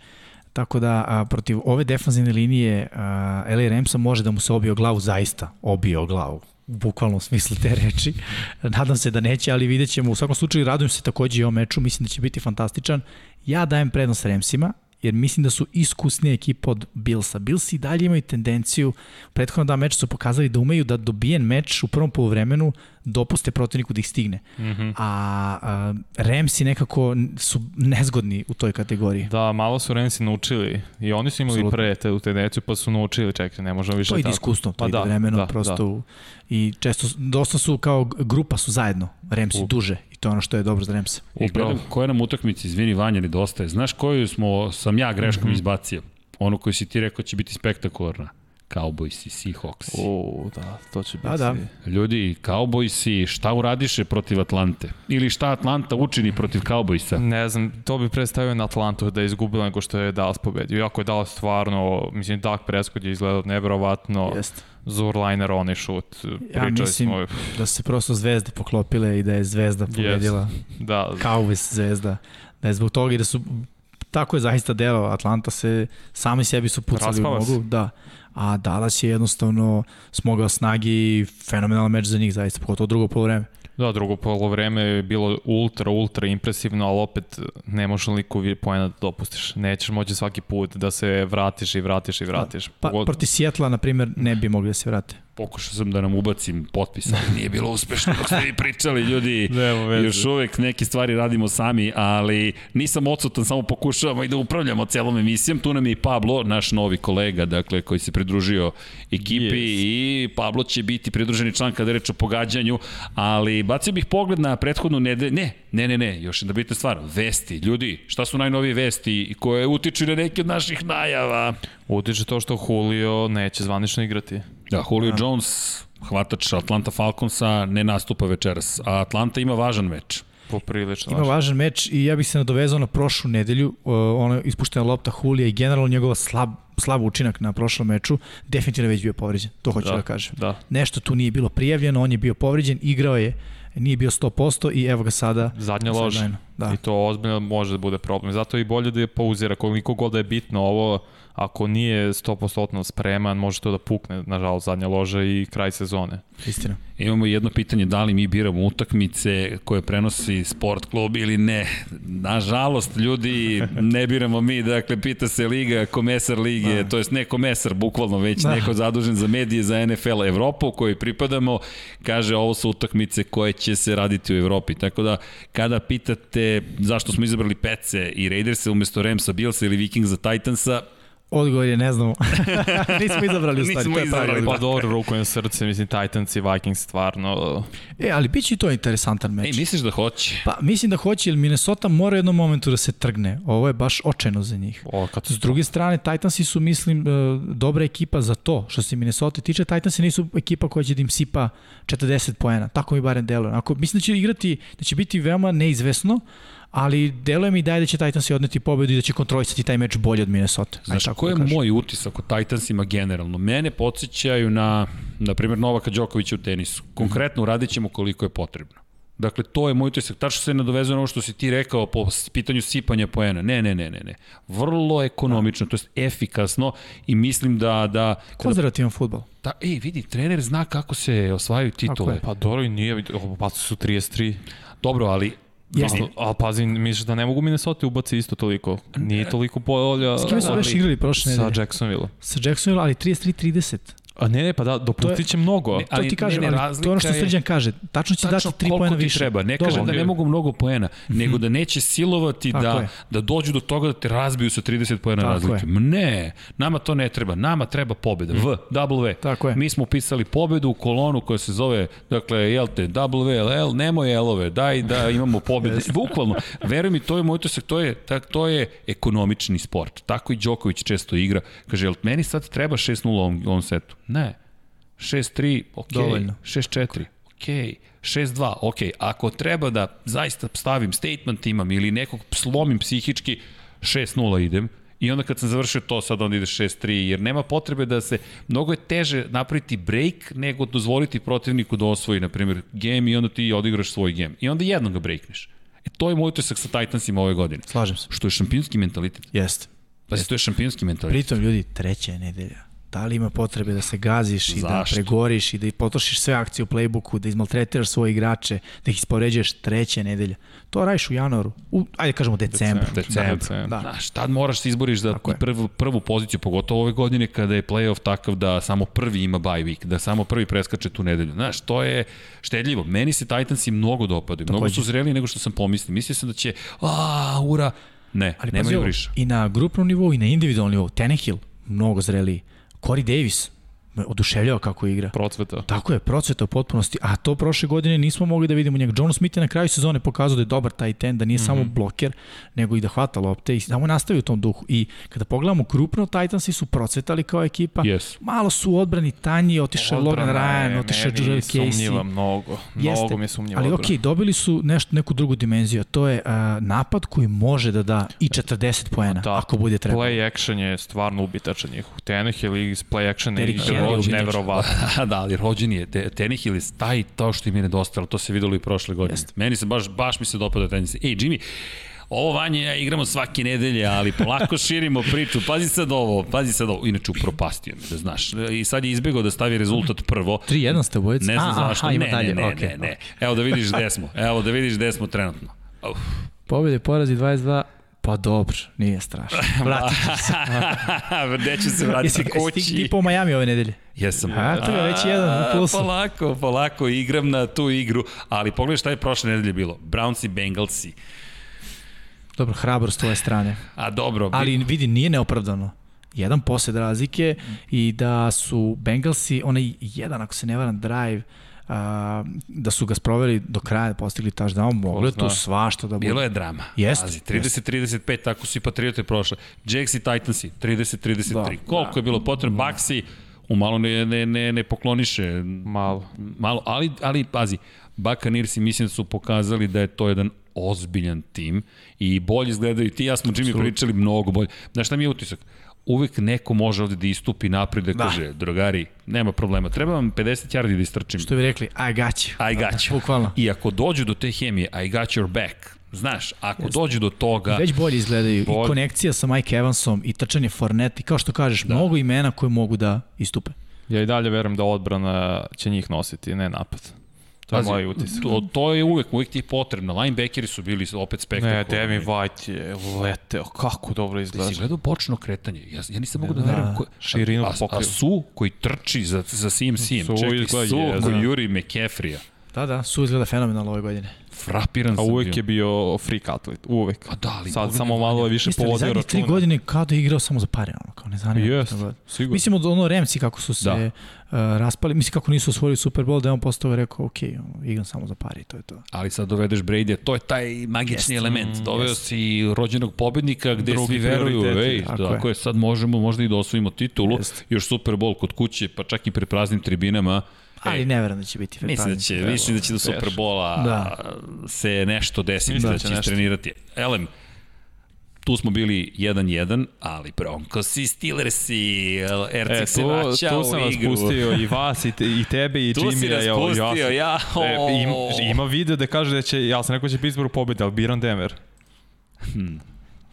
Tako da a, protiv ove defanzivne linije a, LA Ramsa može da mu se obio glavu zaista, obio glavu u bukvalnom smislu te reči. Nadam se da neće, ali vidjet ćemo. U svakom slučaju radujem se takođe i o meču, mislim da će biti fantastičan. Ja dajem prednost Ramsima, jer mislim da su iskusnija ekipa od Billsa. Bills i dalje imaju tendenciju, prethodno da meč su pokazali da umeju da dobijen meč u prvom polovremenu dopuste protivniku da ih stigne. Mm -hmm. A, a Ramsi nekako su nezgodni u toj kategoriji.
Da, malo su Ramsi naučili i oni su imali Absolutno. pre te, u tendenciju pa su naučili, čekaj, ne možemo više
tako. To ide iskusno, to pa ide da, vremenom da, prosto da. i često, dosta su kao grupa su zajedno, Ramsi u. duže i to je ono što je dobro za Ramsa.
I gledam koja nam utakmica, izvini Vanja, nedostaje. Znaš koju smo, sam ja greškom mm -hmm. izbacio? Ono koju si ti rekao će biti spektakularna. Cowboys i Seahawks.
O, da, to će biti.
Da, da.
Ljudi, Cowboys i šta uradiše protiv Atlante? Ili šta Atlanta učini protiv Cowboysa?
Ne znam, to bi predstavio na Atlantu da je izgubila nego što je Dallas pobedio. Iako je Dallas stvarno, mislim, Dak Prescott je izgledao nevjerovatno. Jeste. Zurliner, onaj šut.
Ja mislim smo... da se prosto zvezde poklopile i da je zvezda pobedila. Yes. Da. Cowboys zvezda. Da je zbog toga i da su tako je zaista delo. Atlanta se, sami sebi su pucali Raspava u nogu. Da a Dallas je jednostavno smogao snagi i fenomenalan meč za njih, zaista, pogotovo drugo polovreme.
Da, drugo polovreme je bilo ultra, ultra impresivno, ali opet ne možeš liku pojena da dopustiš. Nećeš moći svaki put da se vratiš i vratiš i vratiš.
Pa, pa proti Sjetla, na primjer, ne bi mogli da se vrate
pokušao sam da nam ubacim potpis, ali nije bilo uspešno dok ste vi pričali, ljudi. Još uvek neke stvari radimo sami, ali nisam odsutan, samo pokušavamo i da upravljamo celom emisijom. Tu nam je i Pablo, naš novi kolega, dakle, koji se pridružio ekipi yes. i Pablo će biti pridruženi član kada reč o pogađanju, ali bacio bih pogled na prethodnu nedelju. Ne, ne, ne, ne, još jedna bitna stvar. Vesti, ljudi, šta su najnovije vesti koje utiču na neke od naših najava?
Utiče to što Julio neće zvanično igrati.
Da, Julio da. Jones, hvatač Atlanta Falconsa, ne nastupa večeras, a Atlanta ima važan meč.
Poprilično.
Ima važan meč i ja bih se nadovezao na prošlu nedelju, ona ispuštena lopta Julija i generalno njegova slab, slab učinak na prošlom meču, definitivno već bio povređen, to hoću da, da kažem. Da. Nešto tu nije bilo prijavljeno, on je bio povređen, igrao je nije bio 100% i evo ga sada.
Zadnja lož. Da. I to ozbiljno može da bude problem. Zato je i bolje da je pauzira koliko god da je bitno ovo ako nije 100% spreman, može to da pukne, nažalost, zadnja loža i kraj sezone.
Istina.
Imamo jedno pitanje, da li mi biramo utakmice koje prenosi sport klub ili ne. Nažalost, ljudi, ne biramo mi, dakle, pita se Liga, komesar Lige, da. to jest ne komesar, bukvalno, već da. neko zadužen za medije za NFL Evropu, koji pripadamo, kaže ovo su utakmice koje će se raditi u Evropi. Tako da, kada pitate zašto smo izabrali Pece i Raidersa umesto Ramsa, Billsa ili Vikingsa, Titansa,
Odgovor je ne znamo. Nismo izabrali u stvari.
Nismo izabrali. Pa dobro, ruku na srce, mislim Titans i Vikings stvarno.
E, ali bit će i to interesantan meč.
E, misliš da hoće?
Pa mislim da hoće, jer Minnesota mora jednom momentu da se trgne. Ovo je baš očajno za njih.
O, kad
S druge strane, Titansi su, mislim, e, dobra ekipa za to. Što se Minnesota tiče, Titansi nisu ekipa koja će da im sipa 40 poena. Tako mi barem deluje. Ako, mislim da će igrati, da će biti veoma neizvesno, ali deluje mi da je da će Titansi odneti pobedu i da će kontrolisati taj meč bolje od Minnesota.
Znaš, tako ko je da moj utisak o Titansima generalno? Mene podsjećaju na, na primjer, Novaka Đokovića u tenisu. Konkretno uradit ćemo koliko je potrebno. Dakle, to je moj utisak. Tačno se nadovezuje na ovo što si ti rekao po pitanju sipanja poena. Ne, ne, ne, ne, ne. Vrlo ekonomično, to je efikasno i mislim da... da
Konzervativan futbol.
Da, ej, vidi, trener zna kako se osvajaju titule.
Pa dobro i nije, pa su 33.
Dobro, ali
Jeste. Ali, ali pazi, misliš da ne mogu Minnesota ubaci isto toliko? Nije toliko polja.
S kime su već igrali prošle
nedelje? Sa Jacksonville.
Sa Jacksonville, ali 33-30.
A ne, ne, pa da, dopustit će mnogo.
Ne, ali, to ti kažem, ne, ne, ali to je ono što Srđan kaže. Tačno će tačno dati 3 poena više.
treba. Ne kaže da ne mogu mnogo poena, mm -hmm. nego da neće silovati da, da dođu do toga da te razbiju sa 30 poena Tako razlike. Je. Ne, nama to ne treba. Nama treba pobeda. Mm. V, W. Tako je. Mi smo pisali pobedu u kolonu koja se zove, dakle, jel te, W, L, nemoj L-ove, daj da imamo pobede. Bukvalno, veruj mi, to je moj utisak, to je, tak, to je ekonomični sport. Tako i Đoković često igra. Kaže, jel meni sad treba 6-0 u ovom, ovom setu? Ne. 6-3, ok.
Dovoljno.
6-4, ok. 6-2, ok. Ako treba da zaista stavim statement imam ili nekog slomim psihički, 6-0 idem. I onda kad sam završio to, sad onda ide 6-3, jer nema potrebe da se, mnogo je teže napraviti break nego dozvoliti protivniku da osvoji, na primjer, game i onda ti odigraš svoj game. I onda jednog ga breakneš. E, to je moj utisak sa Titansima ove godine.
Slažem se.
Što je šampionski mentalitet.
Jeste.
Pa to je šampionski mentalitet.
Pritom, ljudi, treća je nedelja. Da li ima potrebe da se gaziš i da
Zašto?
pregoriš i da potrošiš sve akcije u playbooku, da izmaltretiraš svoje igrače, da ih ispoređuješ treće nedelje? To radiš u januaru, u, ajde kažemo decembru.
Decembar.
Decembar.
Da.
Znaš, tad moraš se izboriš za
je.
prvu, prvu poziciju, pogotovo ove godine kada je playoff takav da samo prvi ima bye week, da samo prvi preskače tu nedelju. Znaš, to je štedljivo. Meni se Titansi mnogo dopadaju. Mnogo
Takođe.
su zreliji nego što sam pomislio. Mislio sam da će, a, ura, ne,
Ali
nema
pazi i na grupnom nivou i na individualnom nivou. Tannehill, mnogo zreliji. Corey Davis, me oduševljava kako igra.
Procveta.
Tako je, procveta u potpunosti, a to prošle godine nismo mogli da vidimo njega. John Smith je na kraju sezone pokazao da je dobar taj ten, da nije mm -hmm. samo bloker, nego i da hvata lopte i samo je nastavio u tom duhu. I kada pogledamo krupno, Titansi su procvetali kao ekipa.
Yes.
Malo su odbrani tanji, otišao Logan Ryan, otišao
Sumnjiva
Casey.
mnogo.
Jeste,
Mnogo mi je sumnjiva
Ali okej, dobili su nešto, neku drugu dimenziju, to je uh, napad koji može da da i 40 poena,
Da,
ako bude trebalo.
Play action je stvarno ubitačan njihov. Tenehill iz play
Derrick
je
je ubitač.
neverovatno.
da, ali rođen je. Te, Tenih ili taj to što im je nedostalo, to se videlo i prošle godine.
Jeste.
Meni se baš, baš mi se dopada tenis. Ej, Jimmy, Ovo vanje ja igramo svake nedelje, ali polako širimo priču. Pazi sad ovo, pazi sad ovo. Inače, upropastio me, da znaš. I sad je izbegao da stavi rezultat prvo.
3-1 ste obojice?
Ne znam zašto.
Aha, ima
ne,
dalje.
ne, ne,
okay.
ne, ne. Evo da vidiš gde smo. Evo da vidiš gde smo trenutno. Uf.
Pobjede, porazi 22, pa dobro, nije strašno. Vratit ću se.
Gde ću se vratiti
Jesi, jesi ti,
kući?
po Miami ove nedelje?
Jesam.
A, to je već jedan u plusu.
Polako, polako, igram na tu igru, ali pogledaj šta je prošle nedelje bilo. Browns i Bengalsi.
Dobro, hrabro s tvoje strane.
A dobro,
Ali vidi, nije neopravdano. Jedan posed razlike i da su Bengalsi, onaj jedan, ako se ne varam, drive, a, da su ga sproveli do kraja, postigli touchdown, moglo je tu svašta da bude.
Bilo je drama.
Jeste,
Pazi, 30-35, tako su i Patriote prošle. Jacks i Titansi, 30-33.
Da,
Koliko je bilo potrebno? Baxi, umalo ne, ne, ne, ne pokloniše.
Malo.
Malo, ali, ali pazi, Buccaneersi mislim da su pokazali da je to jedan ozbiljan tim i bolje izgledaju. Ti i ja smo Jimmy pričali mnogo bolje. Znaš šta mi je utisak? Uvek neko može ovde da istupi napred da,
Da.
kaže, drugari, nema problema, treba vam 50 yardi da istrčim.
Što bi rekli, I got you.
I got you.
Bukvalno.
I ako dođu do te hemije, I got your back. Znaš, ako Jeste. dođu do toga...
Već bolje izgledaju
Bolje.
i konekcija sa Mike Evansom i trčanje Fornette i kao što kažeš, da. mnogo imena koje mogu da istupe.
Ja i dalje verujem da odbrana će njih nositi, ne napad. To je
Pazi,
moj utisak.
To, to je uvek, uvek ti je potrebno. Linebackeri su bili opet
Ne,
spektakularni.
Devin White je leteo, kako dobro
Ti
izgleda.
si gledao bočno kretanje. Ja, ja nisam mogu da verujem. Ko,
širinu
a, a, a su koji trči za, za CMC-em.
Su
Čekaj, su koji
da.
juri McCaffrey-a.
Da, da, su izgleda fenomenalno ove godine.
Frapiran
A
sam
uvek
bio.
je bio freak atlet, uvek.
Pa da, ali
Sad samo malo je više povodio
zadnjih tri
računa.
godine kao da je igrao samo za pare, ono, kao ne zanima. god.
sigurno.
Mislim od ono Remci kako su se
Da.
da. uh, raspali, mislim kako nisu osvojili Super Bowl, da je on postao rekao, ok, ono, igram samo za pare i to je to.
Ali sad dovedeš Brady, to je taj magični
Jeste.
element. Doveo
jeste.
si rođenog pobednika gde
Drugi
svi veruju, ej,
Tako
tako,
je.
je, sad možemo možda i da osvojimo titulu,
Jeste.
još Super Bowl kod kuće, pa čak i pre praznim tribinama.
Ali ne verujem da će biti
Mislim da će, mislim da će do Super Bola
Da.
se nešto desiti,
Mislim
da,
da
će
će nešto.
istrenirati. Elem, tu smo bili 1-1, ali Broncos i Steelers i Ercik
E,
se
tu,
vraća
tu
u
sam
igru.
pustio i vas i, te, i tebe i
Tu
Jimmy.
si nas pustio, ja.
E, im, ima video da kaže da će, ja sam rekao da će Pittsburgh pobedi, ali biram Denver.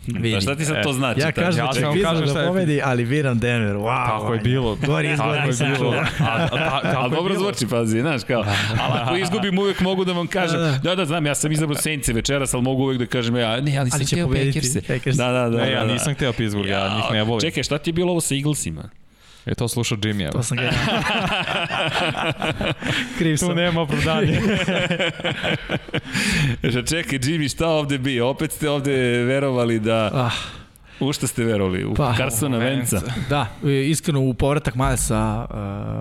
Da, šta ti sad to
E,
znači?
Ja kažem
Ja
da će
sam vam kažem
da pobedi, ali viram Denver. Wow,
Tako je bilo.
Gori izgovor
Tako je bilo. A, a, je
dobro zvuči, pazi, znaš, kao, ali ako izgubim uvek mogu da vam kažem,
Da,
da, da, znam, ja sam izabrao Saints večeras, ali mogu uvek da kažem, ja, ne, ali sam
Ali će
htio
pobediti
Packerse.
Packers.
Da, da, da.
Ne, ja
da, da.
nisam hteo Pittsburgh, ja njih ne volim.
Čekaj, šta ti je bilo ovo sa Eaglesima?
Je to slušao Jimmy, evo.
To sam ga Kriv
Tu
sam.
nema opravdanja.
Že čekaj, Jimmy, šta ovde bi? Opet ste ovde verovali da...
Ah,
U šta ste verovali? U
Pa,
Carsona Venca?
Da, e, iskreno u povratak Milesa,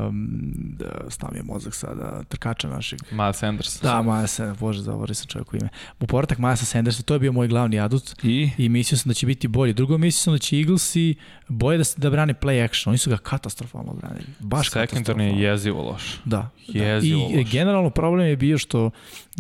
um, da, stav mi je mozak sada, trkača našeg.
Miles Sanders.
Da, Miles Sanders, bože, zaboravio sam čovjeku ime. U povratak Milesa Sandersa, to je bio moj glavni adut
I?
i mislio sam da će biti bolji. Drugo, mislio sam da će Eaglesi boje da, da brane play action. Oni su ga katastrofalno branili. Baš
Sekundarni
katastrofalno.
je jezivo loš.
Da. da.
Jezivo
I
loš.
generalno problem je bio što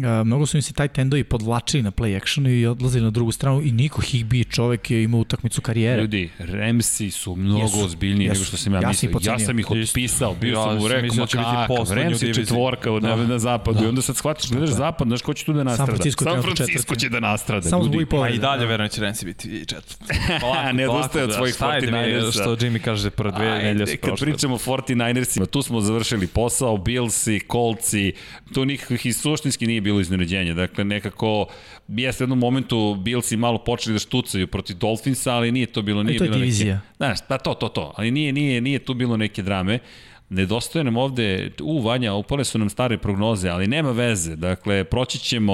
a, mnogo su im se taj tendovi podvlačili na play actionu i odlazili na drugu stranu i Niko Higby čovek je imao utakmicu karijere.
Ljudi, Remsi su mnogo
Jesu,
ozbiljniji
jesu.
nego što sam ja,
Ja
mislio. Ja sam ih otpisao, bio
Ja
sam mu rekao,
mislio
ma
da će biti
kakav, Remsi četvorka na,
Da.
na zapadu
Da.
i onda sad shvatiš, gledaš
je.
zapad, znaš ko će tu da nastrada?
Francisco
San Francisco će da nastrada,
Samo zbog i.
Ma i dalje verujem da će Renzi biti četvrti.
Ne odustaje od
da.
svojih
Šta je da mi-
49ersa.
Što Jimmy kaže pre dve nedelje su
kad pričamo o 49ersima, tu smo završili posao, Billsi, Coltsi, tu nikakvih i suštinski nije bilo iznenađenja. Dakle, nekako, jeste u jednom momentu Billsi malo počeli da štucaju protiv Dolphinsa, ali nije to bilo, nije
to je
bilo
divizija.
neke... Znaš, pa to, to, to. Ali nije, nije, nije tu bilo neke drame. Nedostaje nam ovde, u Vanja, upale su nam stare prognoze, ali nema veze. Dakle, proći ćemo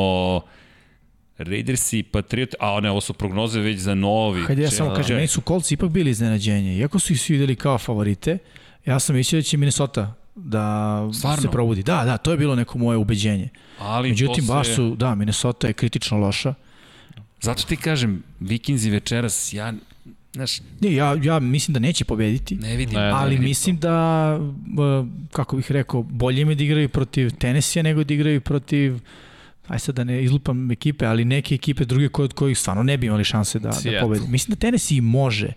Raidersi, Patriot, a ne, ovo su prognoze već za novi.
Hajde ja samo kažem, meni su Colts ipak bili iznenađenje. Iako su ih svi videli kao favorite, ja sam mislio da će Minnesota da
Stvarno?
se probudi. Da, da, to je bilo neko moje ubeđenje.
Ali
Međutim,
to
baš
se-
su, da, Minnesota je kritično loša.
Zato ti kažem, Vikinzi večeras, ja, znaš,
Ne, ja, ja mislim da neće pobediti,
ne vidim.
Ne, ne,
ali
vidim
mislim da, uh, kako bih rekao, bolje im je da igraju protiv Tennessee nego da igraju protiv aj sad da ne izlupam ekipe, ali neke ekipe druge koje, od kojih stvarno ne bi imali šanse da, da pobedi. Mislim da Tennessee može,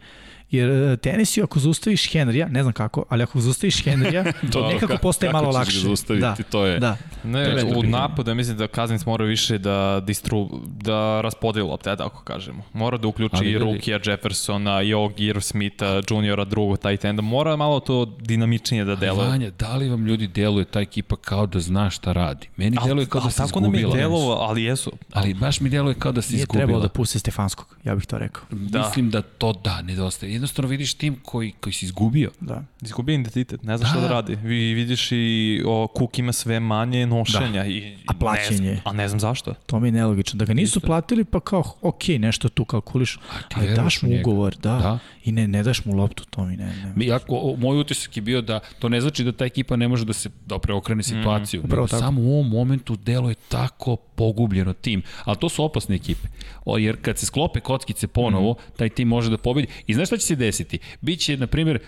jer uh, Tennessee ako zaustaviš Henrya, ne znam kako, ali ako zaustaviš Henrya,
To-
nekako
ka-
postaje
kako
malo
ćeš ga
lakše.
zaustaviti,
da,
to je-
Da,
Ne,
To je
u napadu ja mislim da Kazins mora više da distru, da raspodeli lopte, ajde tako kažemo. Mora da uključi
Ali
i Rukija, Jeffersona, i ovog Irv Smitha, juniora drugog tight enda. Mora malo to dinamičnije da deluje.
Vanja, da li vam ljudi deluje ta ekipa kao da zna šta radi? Meni deluje kao da se
tako nam je
izgubila.
delovo, ali jesu.
Ali baš mi deluje kao da se
nije
izgubila.
trebalo da puste Stefanskog, ja bih to rekao.
Da.
Mislim da to da, nedostaje. Jednostavno vidiš tim koji, koji si izgubio.
Da.
Izgubio identitet, ne zna šta
Da.
da radi. Vi vidiš i o, Cook ima sve manje nošenja. I,
A plaćen
ne
je.
znam, a ne znam zašto.
To mi je nelogično. Da ga nisu platili, pa kao, ok, nešto tu kalkuliš, ali daš mu
njega?
ugovor, da,
Da.
i ne, ne daš mu loptu, to mi ne, ne.
Mi, ako, o, moj utisak je bio da to ne znači da ta ekipa ne može da se da preokrene situaciju. Mm,
upravo tako.
samo u ovom momentu deluje tako pogubljeno tim. Ali to su opasne ekipe. O, jer kad se sklope kockice ponovo, mm. taj tim može da pobedi. I znaš šta će se desiti? Biće, na primjer,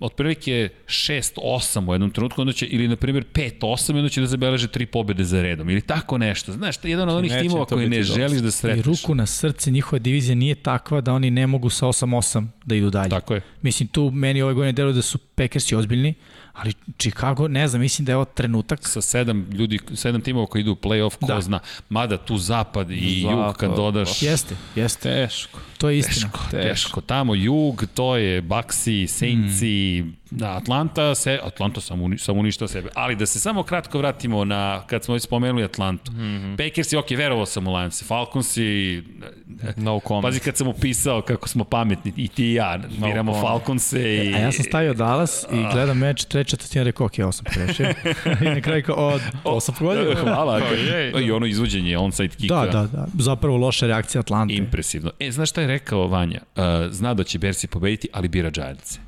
otprilike 6-8 u jednom trenutku, onda će, ili na primjer 5-8, onda će da zabeleže tri pobede za redom, ili tako nešto. Znaš, to je jedan od onih
Neće
timova koji ne
dosta.
želiš da
I
sretneš.
ruku na srce, njihova divizija nije takva da oni ne mogu sa 8-8 da idu dalje.
Tako je.
Mislim, tu meni ove godine deluje da su Packersi ozbiljni, ali Chicago, ne znam, mislim da je ovo trenutak.
sa sedam ljudi, sedam timova koji idu u play-off, ko da.
Da.
zna. Mada tu zapad i
Zapad,
jug kad dodaš...
Jeste, jeste.
Teško.
To je istina.
Teško, teško. Tamo jug, to je Baxi, Saintsi, mm. Da, Atlanta, se, Atlanta sam, uni, sam uništao sebe. Ali da se samo kratko vratimo na, kad smo već spomenuli Atlantu. Mm -hmm. Packers je, ok, verovao sam u Lions, Falconsi,
No comment.
pazi kad sam upisao kako smo pametni, i ti i ja, biramo
comment.
Falconse i...
A ja sam stavio Dallas i gledam meč, treća četvrtina rekao, ok, ovo sam pogrešio. I na kraju kao, o, ovo sam pogodio.
Hvala.
je, da.
I ono izvođenje onside kicka.
Da, da, da. Zapravo loša reakcija Atlante.
Impresivno. E, znaš šta je rekao Vanja? Uh, zna da će Bersi pobediti, ali bira Giants.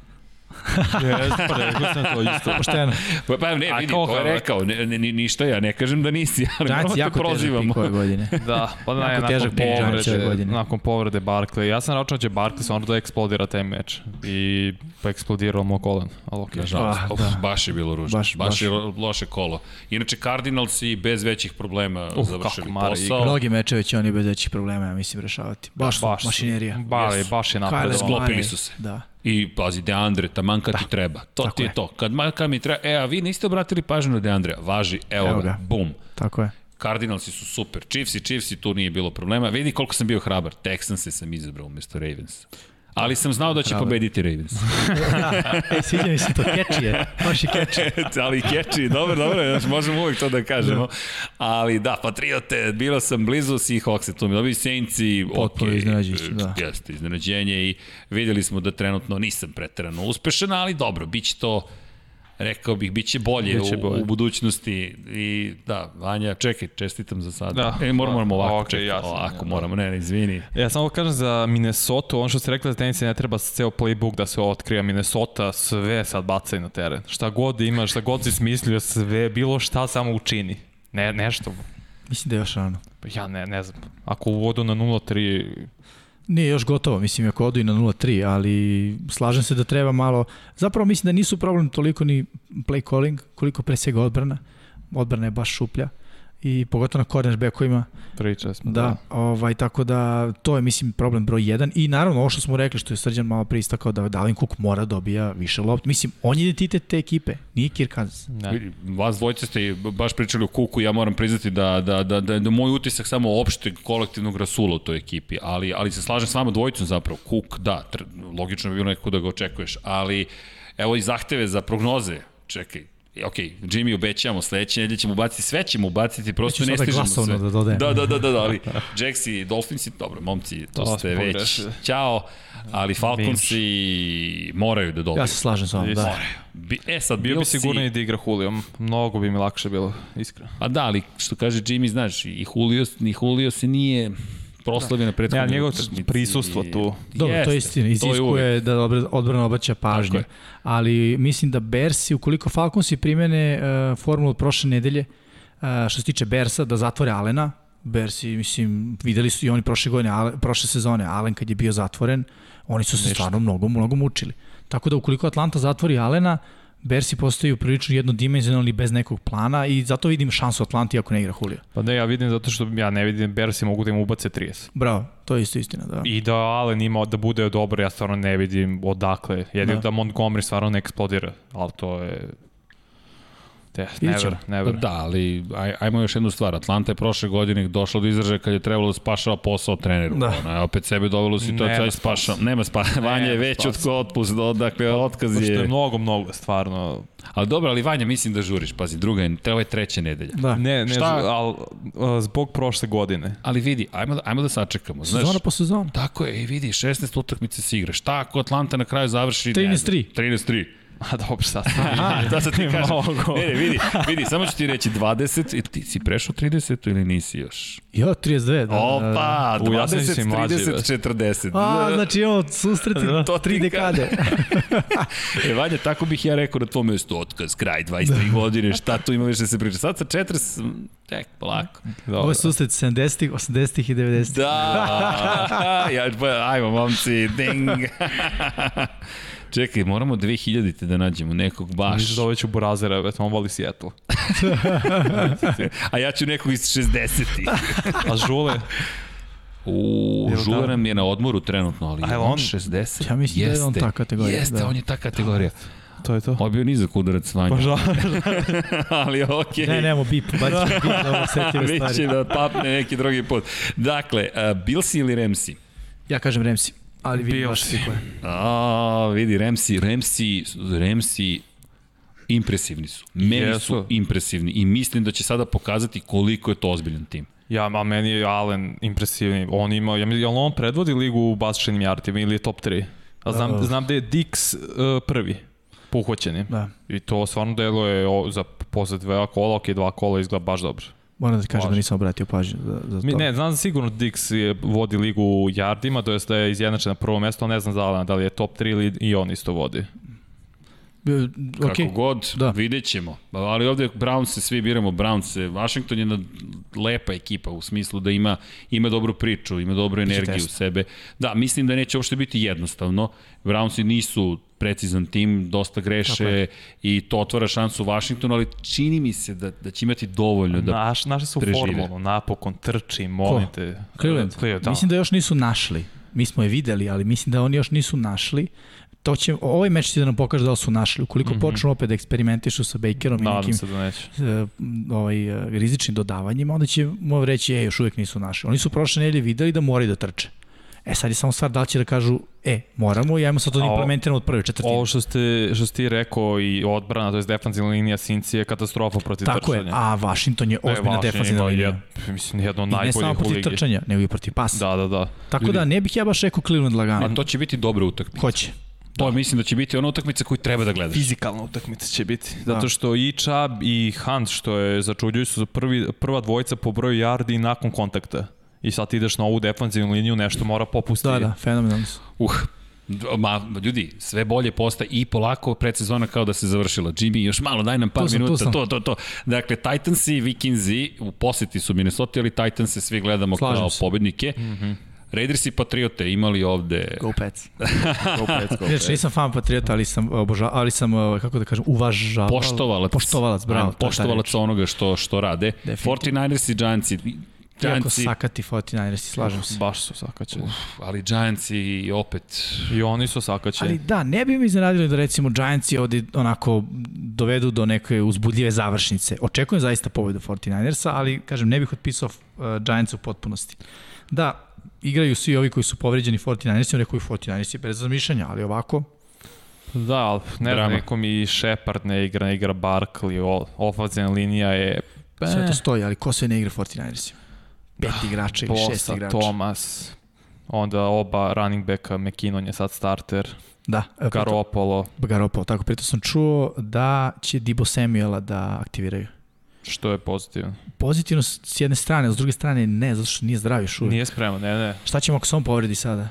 Jeste, pa rekao sam to isto.
Pošteno.
Pa, pa ne, vidi, to je rekao, ne, ne, ni- ništa ja ne kažem da nisi, ali
Giants
moramo te
jako težak
prozivamo.
ove godine.
Da, pa da,
Jako težak pik Giants ove godine.
nakon povrede Barkley. Ja sam računao da će Barkley stvarno da eksplodira taj meč. I pa eksplodirao mu kolen. Ali okej.
Nažalost,
Ah,
of,
da.
baš je bilo ružno. Baš,
Baš-
baš,
baš.
je lo- loše kolo. Inače, Cardinals i bez većih problema
Uh,
završili
kako
posao.
Mnogi mečevi će oni bez većih problema, ja mislim, rešavati. Baš,
Baš
baš mašinerija.
Ba, je, baš je
Kyler
napredovao.
Sklopili su se.
Da.
I pazi, Deandre, taman kad ti treba. To
Tako
ti je,
je.
to. Kad, kad mi treba, e, a vi niste obratili pažnju na Deandre, važi, evo,
Evo
ga,
ga.
bum.
Tako je.
Cardinalsi su super. Chiefs i Chiefs i tu nije bilo problema. Vidi koliko sam bio hrabar. Texanse sam izabrao umesto Ravens. Ali sam znao da će
Hrabar.
pobediti Ravens.
e, sviđa mi se to, catchy je. Baš je catchy.
ali catchy, dobro, dobro, znaš, možemo uvijek to da kažemo. Ali da, Patriote, bilo sam blizu Seahawks, tu mi dobili Saintsi,
Potpuno
ok,
iznenađujuće, da.
Jeste, iznenađenje i videli smo da trenutno nisam preterano uspešan, ali dobro, bit će to rekao bih, bit će bolje,
Biće
u,
bolje.
u budućnosti i da, Vanja, čekaj, čestitam za sada.
Da.
E, moramo, moramo ovako,
Ok,
čekaj,
jasno,
ovako,
da.
moramo, ne, ne, izvini.
Ja samo kažem za Minnesota, ono što ste rekli za tenisi ne treba ceo playbook da se otkrija. Minnesota sve sad bacaju na teren. Šta god ima, šta god si smislio, sve, bilo šta samo učini. Ne, nešto.
Mislim da je još rano.
Ja ne, ne znam. Ako u vodu na 0-3,
Nije još gotovo, mislim, ako odu i na 0-3, ali slažem se da treba malo... Zapravo mislim da nisu problem toliko ni play calling, koliko pre svega odbrana. Odbrana je baš šuplja i pogotovo na cornerbackovima.
priča smo.
Da, ovaj, tako da to je, mislim, problem broj 1. I naravno, ovo što smo rekli, što je Srđan malo pre istakao, da Dalvin Cook mora dobija više lopti. Mislim, on je identitet te ekipe, nije Kirk Cousins.
Vidi, Vas dvojice ste baš pričali o Kuku, ja moram priznati da, da, da, da, da moj utisak samo opšte kolektivnog rasula u toj ekipi, ali, ali se slažem s vama dvojicom zapravo. Kuk, da, tr, logično bi bilo nekako da ga očekuješ, ali evo i zahteve za prognoze, čekaj, ok, Jimmy obećamo, sledeće nedelje ćemo ubaciti, sve ćemo ubaciti, prosto ne stižemo sve.
da dodajem.
Da, da, da, da, da, ali Jacks i Dolphins, dobro, momci, to,
To
ste već, ćao, ali Falconsi moraju da dobiju.
Ja se slažem s vama, da.
Bi, e sad,
Bio bi
Billsi-
sigurno i da igra Julio. Mnogo bi mi lakše bilo, iskreno.
Pa da, ali što kaže Jimmy, znaš, i Julio, ni Julio se nije proslavio na prethodnoj
Ja,
utakmici.
prisustvo tu.
Dobro, to je istina, iziskuje da odbr- odbrana obaća pažnju. Ali mislim da Bersi, ukoliko Falconsi primene uh, formulu od prošle nedelje, uh, što se tiče Bersa, da zatvore Alena, Bersi, mislim, videli su i oni prošle godine, Ale, prošle sezone, Alen kad je bio zatvoren, oni su se
Ništa.
stvarno mnogo, mnogo mučili. Tako da ukoliko Atlanta zatvori Alena, Bersi postaju prilično jednodimenzionalni bez nekog plana i zato vidim šansu Atlanti ako ne igra Julio.
Pa ne, ja vidim zato što ja ne vidim Bersi mogu da im ubace 30.
Bravo, to je isto istina, da.
I da Allen ima da bude dobro, ja stvarno ne vidim odakle. Jedino
Da.
da. Montgomery stvarno ne eksplodira, ali to je... Te,
ćemo.
never, never.
Da, ali aj, ajmo još jednu stvar. Atlanta je prošle godine došla do izražaja kad je trebalo da spašava posao treneru.
Da.
Ona je opet sebe dovela u situaciju, aj spašava. Nema spasa. Vanja je već od otpust, dakle, otkaz
Pošto je
je...
mnogo, mnogo, stvarno.
Ali dobro, ali Vanja, mislim da žuriš. Pazi, druga je, treba je treća nedelja.
Da.
Ne, ne,
Šta?
ali zbog prošle godine.
Ali vidi, ajmo, da- ajmo da sačekamo. Znaš,
Sezona po sezonu.
Tako je, i vidi, 16 utakmice se igra. Šta ako Atlanta na kraju završi...
13-3.
13-3.
A dobro, sad.
Aha, da sad ti kažem.
Mnogo.
Ne, ne, vidi, vidi, samo ću ti reći 20, i ti si prešao 30 ili nisi još?
Jo, 32, da. da, da.
Opa,
U, ja sam
20,
mislim mlađi,
30, 40.
A, znači imamo susreti
To
tri dekade.
E, Vanja, tako bih ja rekao na tvom mjestu, otkaz, kraj, 23 godine, šta tu ima više da se priča. Sad sa 40, tek, polako.
Ovo je susret 70-ih, 80-ih i 90-ih.
Da, ja, ajmo, momci, ding. Čekaj, moramo 2000-te da nađemo nekog baš.
Mislim da ovo ću Burazera, već on voli Seattle.
A ja ću nekog iz 60-ih.
A Žule,
U,
Jel da?
Žule nam je na odmoru trenutno, ali
A
on
on-
60.
Ja mislim da je on ta kategorija,
Jeste,
da.
on je ta kategorija.
to je to.
Ovo je bio nizak udarac Vanja.
Pa žal,
ali okej.
Ne, nemamo bip, baći bip za ovo setljive
Biće
stvari.
da papne neki drugi put. Dakle, uh, Bilsi ili Remsi?
Ja kažem Remsi, ali vidim baš koje.
A, vidi, Remsi, Remsi, Remsi impresivni su. Meni su
Jesu.
impresivni i mislim da će sada pokazati koliko je to ozbiljan tim.
Ja, a meni je Allen impresivni. On ima, ja mislim, on predvodi ligu u bačenim jartima ili je top 3? A znam,
Da.
znam da je Dix uh, prvi po uhvaćenim.
Da.
I to stvarno deluje o, za posle dva kola, ok, dva kola izgleda baš dobro.
Moram da kažem da nisam obratio pažnju za, za
Mi
to.
ne, znam da sigurno Dix je, vodi ligu u jardima, to jest da je izjednačen na prvo mesto, ali ne znam za Alena da li je top 3 ili i on isto vodi.
Kako
Okay.
god,
Da.
vidjet ćemo. Ali ovde Browns se svi biramo Browns. Washington je jedna lepa ekipa u smislu da ima ima dobru priču, ima dobru energiju u sebe. Da, mislim da neće uopšte biti jednostavno. Brownsi nisu precizan tim, dosta greše i to otvara šansu Washingtonu, ali čini mi se da, da će imati dovoljno da...
Naš, naše su
prežive.
formulu, napokon, trči, molim te.
Cleveland.
Cleveland, da.
Mislim da još nisu našli. Mi smo je videli, ali mislim da oni još nisu našli. To će, ovaj meč će da nam pokaže da li su našli. Ukoliko mm. -hmm. počnu opet da eksperimentišu sa Bakerom i
Nadam
nekim
se da neće.
e, ovaj, e, rizičnim dodavanjima, onda će mu reći, e, još uvijek nisu našli. Oni su prošle nedelje videli da moraju da trče. E sad je samo stvar da li će da kažu, e, moramo i ajmo sad to da implementiramo od prve četvrtine.
Ovo što ste, što ste rekao i odbrana, to je defanzivna linija Sinci je katastrofa protiv
Tako je,
trčanja.
a Washington je
Ne,
ozbiljna
Washington
defanzivna linija.
jed- mislim, jedno od
I ne samo
najboljih u
protiv
ligi.
trčanja, nego i protiv pasa.
Da, da, da.
Tako da ne bih ja baš rekao Cleveland lagano.
A to će biti dobra utakmica.
Hoće.
To da. mislim da će biti ona utakmica koju treba da gledaš.
Fizikalna utakmica će biti. Da. Zato što i Chubb i Hunt, što je začuđuju su prvi, prva dvojica po broju yardi nakon kontakta. I sad ti ideš na ovu defanzivnu liniju, nešto mora popustiti.
Da, da, fenomenalno su.
Uh, Ma, ljudi, sve bolje postaje i polako predsezona kao da se završila. Jimmy, još malo, daj nam par sam, minuta, to, to, to. Dakle, Titans i Vikingsi u poseti su Minnesota, ali Titans se svi gledamo Slažem kao se. pobednike. Mm -hmm. Raiders i Patriote imali ovde...
Go Pets. go Pets, go Pets. nisam fan Patriota, ali sam, oboža, ali sam, ovaj, kako da kažem, uvažaval.
Poštovalac.
Poštovalac, bravo.
Poštovalac onoga što, što rade. 49ers i Giantsi
Jako sakati 49ersi, slažem se.
Baš su sakaćeni. Uf,
ali Giantsi opet...
I oni su sakaćeni.
Ali da, ne bi mi iznenadili da recimo Giantsi ovde onako dovedu do neke uzbudljive završnice. Očekujem zaista pobedu 49ersa, ali kažem, ne bih otpisao uh, Giants u potpunosti. Da, igraju svi ovi koji su povređeni 49ersi, rekao i 49ersi bez razmišljanja, ali ovako,
Da, ali ne znam, neko mi Shepard ne igra, ne igra Barkley, ofazina linija je...
Sve to stoji, ali ko sve ne igra 49ersima? pet igrača ili šest igrača.
Thomas, onda oba running backa, McKinnon je sad starter.
Da.
Garopolo.
Garopolo, tako. Pritom sam čuo da će Dibo Samuela da aktiviraju.
Što je pozitivno?
Pozitivno s jedne strane, a s druge strane ne, zato što nije zdrav još uvijek.
Nije spreman, ne, ne.
Šta ćemo ako se on povredi sada?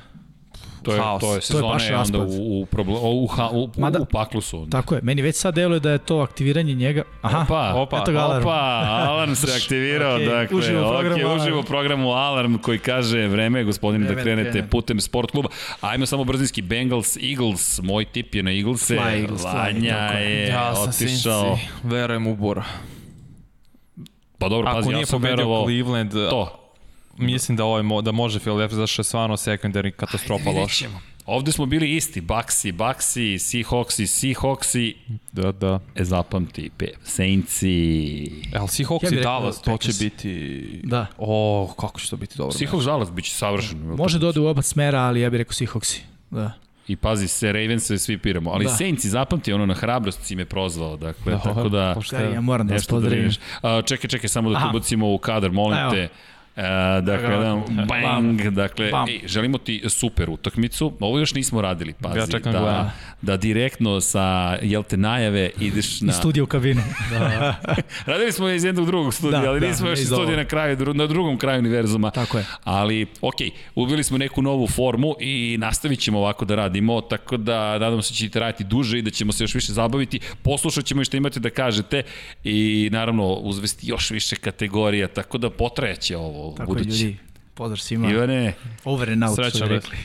To je, haos. to je sezone to je baš onda u, u, problem, u, u, u, Mada, u paklu su. Onda.
Tako je, meni već sad deluje da je to aktiviranje njega. Aha,
opa, opa, eto ga alarm. Opa, alarm se aktivirao. okay, dakle, uživo programu, okay, uživo programu alarm koji kaže vreme je gospodine da krenete putem sport kluba. Ajmo samo brzinski Bengals, Eagles, moj tip je na Eaglese.
Fly Eagles,
Vanja je ja otišao.
Verujem u Bora.
Pa dobro,
Ako
pazi, ja sam verovao
Cleveland, to mislim da ovaj da može Philadelphia zašto je stvarno secondary katastrofa loša.
Ovde smo bili isti, Baxi, Baxi, Seahawksi, Seahawksi.
Da, da.
E, zapamti, pe, Saintsi.
E, ali Seahawks ja Dallas, to će biti...
Da.
O, kako će to biti dobro.
Seahawks Dallas biće savršen.
Može da ode u oba smera, ali ja bih rekao Seahawksi. Da.
I pazi, se Ravens svi piramo. Ali da. Saints, zapamti, ono na hrabrost si me prozvao. Dakle, da, tako da...
Ja moram da vas da pozdravim.
Da čekaj, čekaj, samo da te ubacimo u kadar, molim Evo. te. E, dakle, jedan bang, dakle, Bam. ej, želimo ti super utakmicu. Ovo još nismo radili, pazi. Ja čekam da, da direktno sa, jel te, najave ideš na...
I studiju u kabinu.
da. radili smo iz jednog drugog studija, da, ali da, nismo još studija na kraju, na drugom kraju univerzuma.
Tako je.
Ali, ok, uvili smo neku novu formu i nastavit ćemo ovako da radimo, tako da nadam se da ćete raditi duže i da ćemo se još više zabaviti. Poslušat ćemo i što imate da kažete i naravno uzvesti još više kategorija, tako da potrajaće ovo
Tako
budući.
je, ljudi. Pozdrav svima.
Ivane.
Over and out, Srećan, što bi rekli.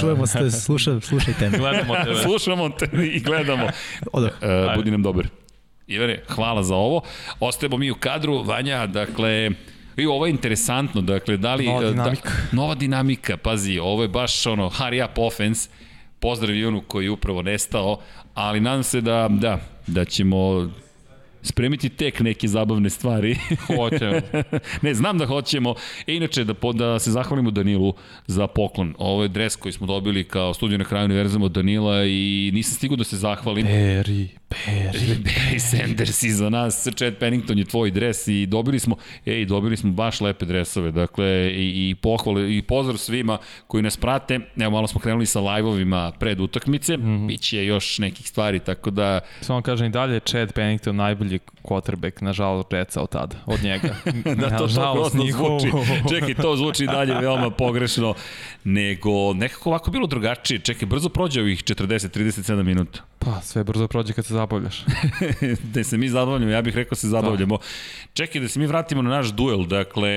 Čujemo se, sluša, slušajte me.
Gledamo tebe.
Slušamo te i gledamo. Odah. Uh, budi nam dobar. Ivane, hvala za ovo. Ostajemo mi u kadru. Vanja, dakle, I ovo je interesantno, dakle, da li...
Nova dinamika.
Da, nova dinamika, pazi, ovo je baš ono, hurry up offense, pozdrav Ivanu koji je upravo nestao, ali nadam se da, da, da ćemo spremiti tek neke zabavne stvari.
Hoćemo.
ne, znam da hoćemo. E, inače, da, da se zahvalimo Danilu za poklon. Ovo je dres koji smo dobili kao studiju na kraju univerzuma od Danila i nisam stigao da se zahvalim.
Perry, Perry.
Perry Sanders i za nas. Chad Pennington je tvoj dres i dobili smo, ej, dobili smo baš lepe dresove. Dakle, i, i pohvale i pozdrav svima koji nas prate. Evo, malo smo krenuli sa live-ovima pred utakmice. Mm -hmm. Biće još nekih stvari, tako da...
Samo kažem i dalje, Chad Pennington najbolji quarterback, nažalost, Jetsa od tada, od njega.
da, to to njihovo... zvuči. Čekaj, to zvuči dalje veoma pogrešno, nego nekako ovako bilo drugačije. Čekaj, brzo prođe ovih 40-37 minuta.
Pa, sve brzo prođe kad se zabavljaš.
da se mi zabavljamo, ja bih rekao se zabavljamo. Da. Čekaj, da se mi vratimo na naš duel. Dakle,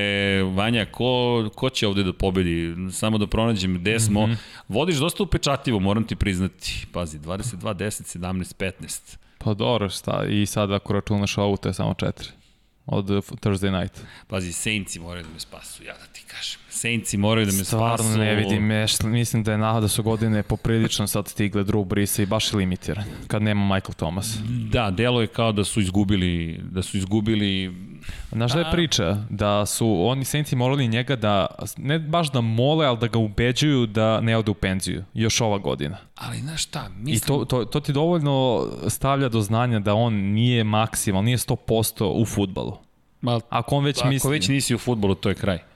Vanja, ko, ko će ovde da pobedi? Samo da pronađem gde smo. Mm -hmm. Vodiš dosta upečatljivo, moram ti priznati. Pazi, 22, 10, 17, 15.
Pa dobro, šta, i sad ako računaš ovu, to je samo četiri od Thursday night.
Pazi, Saintsi moraju da me spasu, ja da ti kažem. Saintsi moraju da me
Stvarno
spasu.
Ne vidim, mislim da je nada da su godine poprilično sad stigle Drew Brees i baš je limitiran, kad nema Michael Thomas.
Da, delo je kao da su izgubili, da su izgubili
Znaš da je priča? Da su oni Saintsi morali njega da, ne baš da mole, ali da ga ubeđuju da ne ode u penziju. Još ova godina.
Ali znaš šta, mislim...
I to, to, to ti dovoljno stavlja do znanja da on nije maksimal, nije 100% u futbalu. Ma, ako on već
ako
misli...
Ako već nisi u futbolu, to je kraj.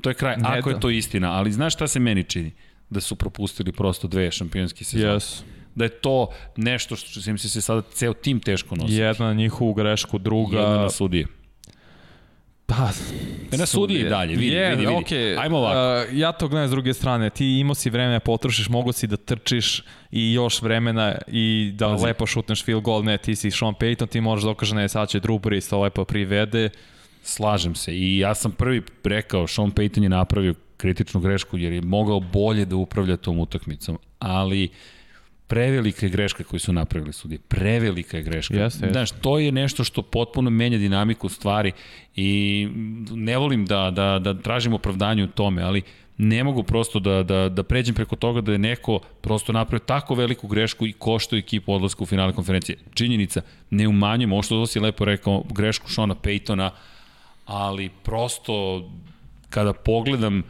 To je kraj, ne ako da. je to istina. Ali znaš šta se meni čini? Da su propustili prosto dve šampionske sezone.
Yes
da je to nešto što se im se sada ceo tim teško nosi.
Jedna na njihovu grešku, druga...
Jedna na sudije.
Da.
E na sudije i dalje, vidi,
je,
vidi, vidi.
Okay.
Ajmo ovako.
Uh, ja to gledam s druge strane. Ti imao si vreme da potrošiš, mogo si da trčiš i još vremena i da Pazi. lepo šutneš field goal. Ne, ti si Sean Payton, ti možeš da okaže, ne, sad će Drew Brees to lepo privede.
Slažem se i ja sam prvi rekao, Sean Payton je napravio kritičnu grešku jer je mogao bolje da upravlja tom utakmicom, ali prevelika je greška koju su napravili sudije. Prevelika je greška.
Jeste, jeste.
Znaš, to je nešto što potpuno menja dinamiku stvari i ne volim da, da, da tražim opravdanje u tome, ali ne mogu prosto da, da, da pređem preko toga da je neko prosto napravio tako veliku grešku i košto ekipu odlaska u finale konferencije. Činjenica, ne umanjujemo, ovo što si lepo rekao, grešku Šona Paytona, ali prosto kada pogledam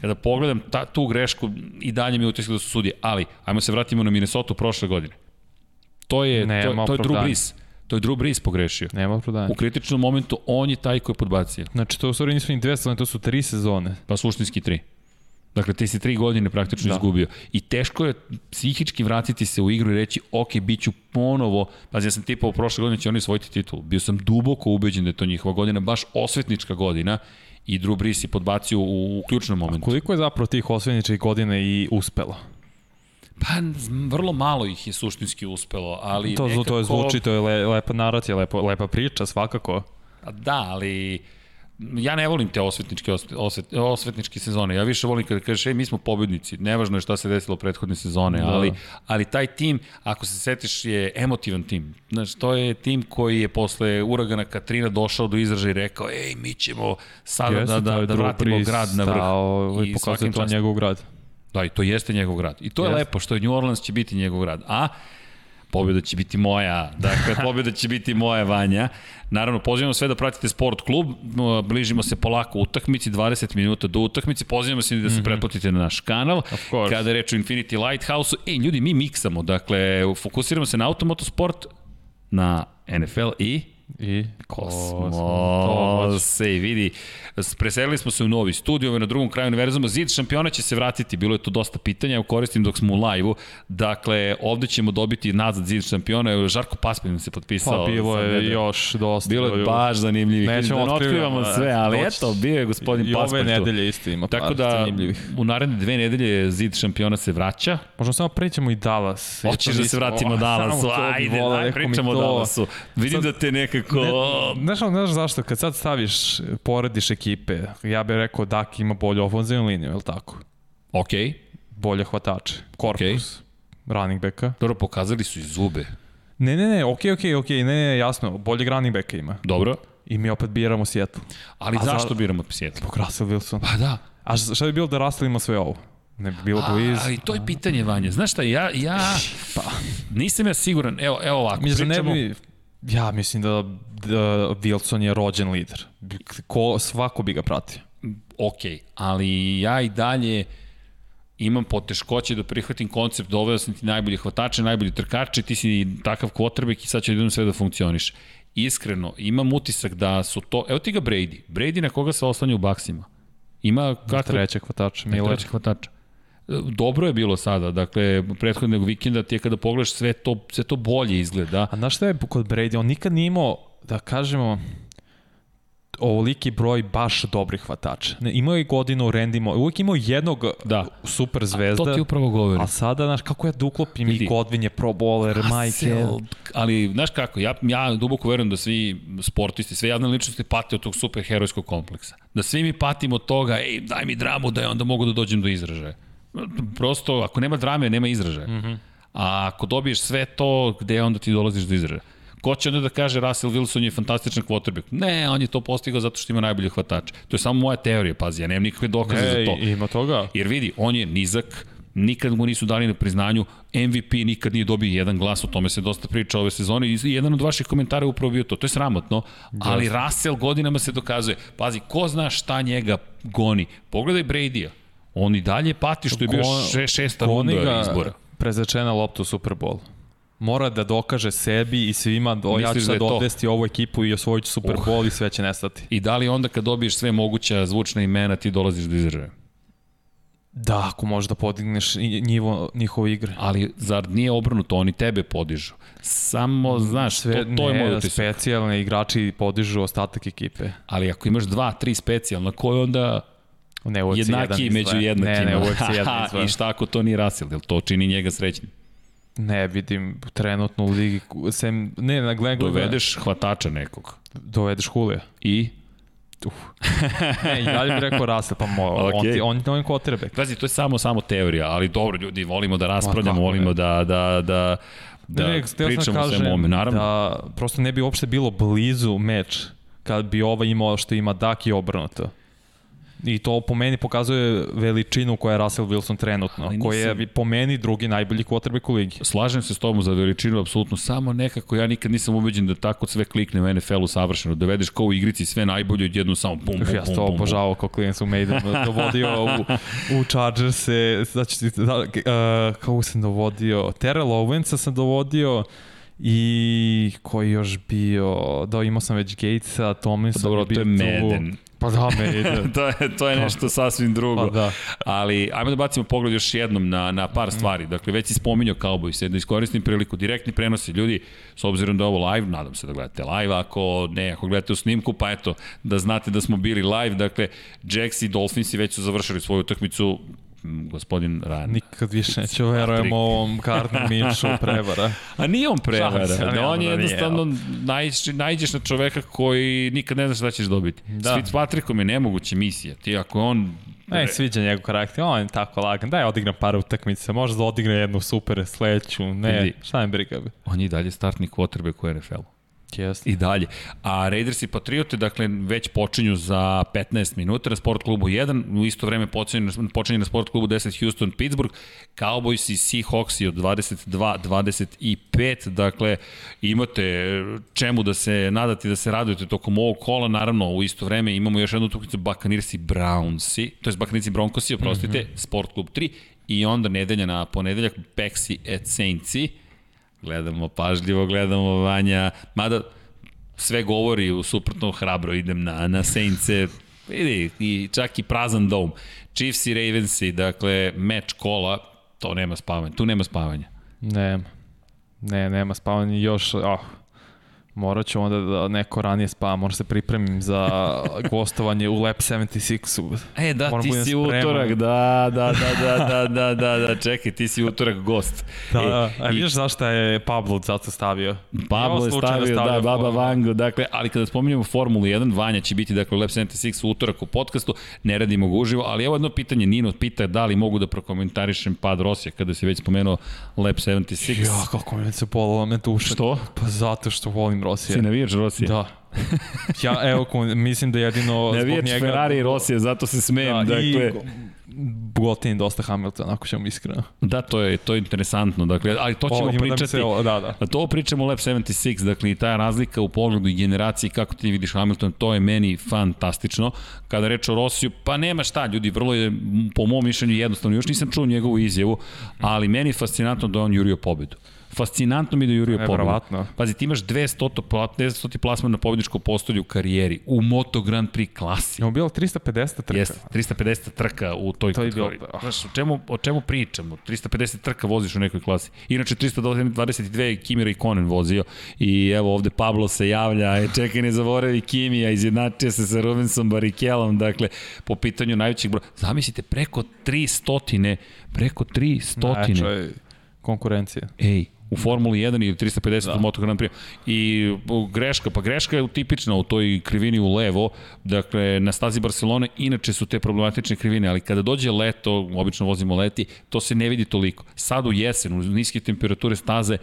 kada pogledam ta, tu grešku i dalje mi utisak da su sudije, ali ajmo se vratimo na Minnesota prošle godine. To je,
Nema
to, to je Drew. Brees. To je Drew Brees pogrešio.
Nema opravdanja.
U kritičnom momentu on je taj koji je podbacio.
Znači, to u stvari nisu ni dve sezone, to su tri sezone.
Pa suštinski tri. Dakle, ti si tri godine praktično da. Izgubio. I teško je psihički vratiti se u igru i reći, ok, bit ću ponovo, pa ja sam tipao prošle godine će oni osvojiti titul. Bio sam duboko ubeđen da je to njihova godina, baš osvetnička godina i Drew Brees je podbacio u, u ključnom momentu.
Koliko je zapravo tih osvojeničkih godina i uspelo?
Pa, vrlo malo ih je suštinski uspelo, ali
To,
nekako...
to je zvuči, to je le, lepa naracija, lepo, lepa priča, svakako.
Da, ali ja ne volim te osvetničke, osvet, osvetničke sezone. Ja više volim kada kažeš, ej, mi smo pobednici. Nevažno je šta se desilo prethodne sezone,
Da.
ali, ali taj tim, ako se setiš, je emotivan tim. Znači, to je tim koji je posle uragana Katrina došao do izražaja i rekao, ej, mi ćemo sada
Jeste,
da, da, da vratimo grad na vrh.
stao I pokazuje to
častom.
njegov grad.
Da, i to jeste njegov grad. I to je
Jeste.
lepo, što je New Orleans će biti njegov grad. A pobjeda će biti moja. Dakle, pobjeda će biti moja Vanja. Naravno, pozivamo sve da pratite sport klub. Bližimo se polako utakmici, 20 minuta do utakmice. Pozivamo se i da se pretplatite na naš kanal.
Mhm.
Kada je reč o Infinity Lighthouse-u. Ej, ljudi, mi miksamo. Dakle, fokusiramo se na automotosport, na NFL i
I
Kosmos. Ej, vidi, preselili smo se u novi studio, ovaj na drugom kraju univerzuma. Zid šampiona će se vratiti, bilo je tu dosta pitanja, evo koristim dok smo u live-u. Dakle, ovde ćemo dobiti nazad zid šampiona, evo Žarko Paspin se potpisao.
Pa bilo je još dosta.
Bilo je baš zanimljivih.
Nećemo
da otkrivamo sve, ali
doći-
eto, bio je gospodin
I ove
Paspin
nedelje isto ima
Tako da,
zanimljivih.
u naredne dve nedelje zid šampiona se vraća.
Možemo samo prećemo i Dallas.
Hoćeš
to
da se vratimo
Oh,
Dallasu,
to
ajde, pričamo o
to-
Dallasu. Vidim
Sad-
da te nekako...
Ne, znaš, znaš zašto? Kad sad staviš, porediš ekipe, ja bih rekao Dak ima bolju ofenzivnu liniju, je li tako?
Okej,
Bolje hvatače, korpus, running backa.
dobro, pokazali su i zube.
Ne, ne, ne, okej, okej, okej, ne, ne, jasno, bolje running backa ima.
Dobro,
I mi opet biramo Seattle.
ali
A za-
zašto biramo Seattle?
Zbog Russell Wilson.
Pa da.
A šta bi bilo da Russell ima sve ovo? Ne bi bilo bliz.
Ali to je pitanje, Vanja. Znaš šta, ja, ja
Pa.
nisam ja siguran. Evo, evo ovako,
Mislim da ne
pričamo...
bi... Ja mislim da, da Wilson je rođen lider. Ko, svako bi ga pratio.
Ok, ali ja i dalje imam poteškoće da prihvatim koncept da ove sam ti najbolji hvatače, najbolji trkače, ti si takav kvotrbek i sad će jednom sve da funkcioniše. Iskreno, imam utisak da su to... Evo ti ga Brady. Brady na koga se oslanja u baksima. Ima kako...
Trećeg hvatača, Miller.
Trećeg hvatača. Dobro je bilo sada, dakle, prethodnog vikenda ti je kada pogledaš sve to, sve to bolje izgleda.
A znaš šta je kod Brady? On nikad nije imao, da kažemo, ovoliki broj baš dobrih hvatača. Ne, imao je godinu u Rendimo, uvijek imao jednog
Da.
super zvezda.
To ti upravo govorim.
A sada, znaš, kako ja da uklopim
Vidi.
i Godwin je pro bowler.
Russell, ali znaš kako, ja, ja duboko verujem da svi sportisti, sve javne ličnosti pate od tog superherojskog kompleksa. Da svi mi patimo od toga, ej, daj mi dramu da je onda mogu da dođem do izražaja. Prosto, ako nema drame, nema izražaja. Mm -hmm. A ako dobiješ sve to, gde onda ti dolaziš do izražaja? Ko će onda da kaže Russell Wilson je fantastičan quarterback? Ne, on je to postigao zato što ima najbolje hvatače. To je samo moja teorija, pazi, ja nemam nikakve dokaze za
Ej,
to.
ima toga.
Jer vidi, on je nizak, nikad mu nisu dali na priznanju, MVP nikad nije dobio jedan glas, o tome se dosta priča ove sezone i jedan od vaših komentara je upravo bio to, to je sramotno, ali Russell godinama se dokazuje, pazi, ko zna šta njega goni, pogledaj Brady-a, on i dalje pati što je bio še, šesta runda izbora.
Prezrečena lopta u Super Bowl. Mora da dokaže sebi i svima, do, ja ću
da
sad
to?
odvesti ovu ekipu i osvojit ću Super Bowl i sve će nestati.
I da li onda kad dobiješ sve moguća zvučna imena ti dolaziš do izražaja?
Da, ako možeš da podigneš njivo, njihove igre.
Ali zar nije obrnuto, oni tebe podižu. Samo, znaš,
Sve,
to, to
ne,
je moj utisak.
specijalne igrači podižu ostatak ekipe.
Ali ako imaš dva, tri specijalna, ko je onda
Ne, si
jednaki
jedan
među jednakima?
Ne, ne, si jedan.
I šta ako to nije Russell? Jel to čini njega srećnim?
Ne, vidim trenutno u ligi, sem, ne, na Glenn
Dovedeš hvatača nekog.
dovedeš Hulija.
I?
Ne, i dalje bih rekao Russell, pa mo,
Okej.
on, on, on je quarterback.
Pazi, to je samo samo teorija, ali dobro ljudi, volimo da raspravljamo, volimo da, da, da, da
ne, sam
pričamo o svemu. Naravno,
da prosto ne bi uopšte bilo blizu meč kad bi ova imao što ima Dak i obrnuto. I to po meni pokazuje veličinu koja je Russell Wilson trenutno,
Ali
koji
nisam-
je po meni drugi najbolji quarterback u ligi.
slažem se s tobom za veličinu, apsolutno, samo nekako ja nikad nisam ubeđen da tako sve klikne u NFL-u savršeno, da vedeš kao u igrici sve najbolje odjedno samo bum, bum, bum,
Ja sam to obožavao kao klinac u Maiden. Dovodio u, u Chargers-e, znači, da, uh, kako sam dovodio, Terrell Owensa sam dovodio i koji još bio, da imao sam već Gatesa, Tomlinson
Dobro,
bio
to je. Madden.
Pa da, Maiden.
to, je, to je nešto sasvim drugo.
Pa da.
Ali ajmo da bacimo pogled još jednom na, na par stvari. Dakle, već si spominjao Cowboys, da iskoristim priliku, direktni prenosi. Ljudi, s obzirom da je ovo live, nadam se da gledate live, ako ne, ako gledate u snimku, pa eto, da znate da smo bili live. Dakle, Jacks i Dolphinsi već su završili svoju utakmicu gospodin Ryan.
Nikad više neću verujem ovom Gardner Minšu prevara.
A nije on prevara,
ali
da on je
da nije,
jednostavno, naiđeš, naiđeš na čoveka koji nikad ne znaš šta ćeš dobiti. Da.
Da.
S Fitzpatrickom je nemoguća misija. Ti ako on...
Ne, sviđa njegov karakter, on je tako lagan, daj odigram par utakmice, možda odigra jednu super sledeću, ne,
Vidi.
šta ne briga bi.
On je i dalje startni quarterback u NFL-u.
Jeste.
I dalje. A Raiders i Patriote, dakle, već počinju za 15 minuta na sport klubu 1, u isto vreme počinje, počinje na sport klubu 10 Houston, Pittsburgh, Cowboys i Seahawks od 22-25, dakle, imate čemu da se nadati da se radujete tokom ovog kola, naravno, u isto vreme imamo još jednu utakmicu Buccaneers i Brownsi, to je Buccaneers i Broncosi, oprostite, mm -hmm. sport klub 3, i onda nedelja na ponedeljak Pexi et Saintsi, Gledamo pažljivo, gledamo Vanja, mada sve govori u suprotno hrabro idem na, na Saintse, vidi, i čak i prazan dom. Chiefs i Ravensi, dakle, meč kola, to nema spavanja, tu nema spavanja.
Nema. Ne, nema spavanja još, oh, morat ću onda da neko ranije spava, možda se pripremim za gostovanje u Lab 76-u.
E, da,
Moram
ti si
spreman.
utorak, da, da, da, da, da, da, da, da, čekaj, ti si utorak gost.
Da,
E,
da. A
i-
vidiš zašto je Pablo zato stavio?
Pablo je
slučajno
stavio, da,
stavio
Baba. Vango, dakle, ali kada spominjamo Formulu 1, Vanja će biti, dakle, u Lab 76 u utorak u podcastu, ne radimo ga uživo, ali evo jedno pitanje, Nino pita da li mogu da prokomentarišem pad Rosija, kada se već spomenuo Lab 76.
Ja, kako me se bolila me duša.
Što?
Pa zato što volim Rosija.
Si navijač Rosija?
Da. Ja, evo, mislim da jedino zbog
Navijač
njega...
Ferrari i Rosija, zato se smejem,
Da,
dakle...
i gotivim dosta Hamilton, ako ćemo iskreno.
Da, to je, to je interesantno, dakle, ali to ćemo
ima da
pričati...
se o- da, da.
A to pričamo u Lab 76, dakle i ta razlika u pogledu i generaciji kako ti vidiš Hamilton, to je meni fantastično. Kada reč o Rosiju, pa nema šta, ljudi, vrlo je po mom mišljenju jednostavno. Još nisam čuo njegovu izjavu, ali meni je fascinantno da on jurio pobedu. Fascinantno mi je da je jurio pobedu.
Neverovatno.
Pazi, ti imaš 200, pla- 200 plasman na pobedničko postolju u karijeri, u Moto Grand Prix klasi.
Imamo bilo 350 trka.
Jeste, 350 trka u toj
To je bilo-
kategoriji. Znaš, o čemu, o čemu pričamo? 350 trka voziš u nekoj klasi. Inače, 322 Kimira i Konen vozio. I evo ovde Pablo se javlja, e, čekaj ne zaboravi Kimija, izjednačio se sa Rubensom Barikelom, dakle, po pitanju najvećeg broja. Zamislite, preko 300, preko 300.
Najjača je konkurencija.
Ej, u Formuli 1 ili 350 da. Moto Grand Prix. I greška, pa greška je tipična u toj krivini u levo, dakle na stazi Barcelone inače su te problematične krivine, ali kada dođe leto, obično vozimo leti, to se ne vidi toliko. Sad u jesen, u niske temperature staze,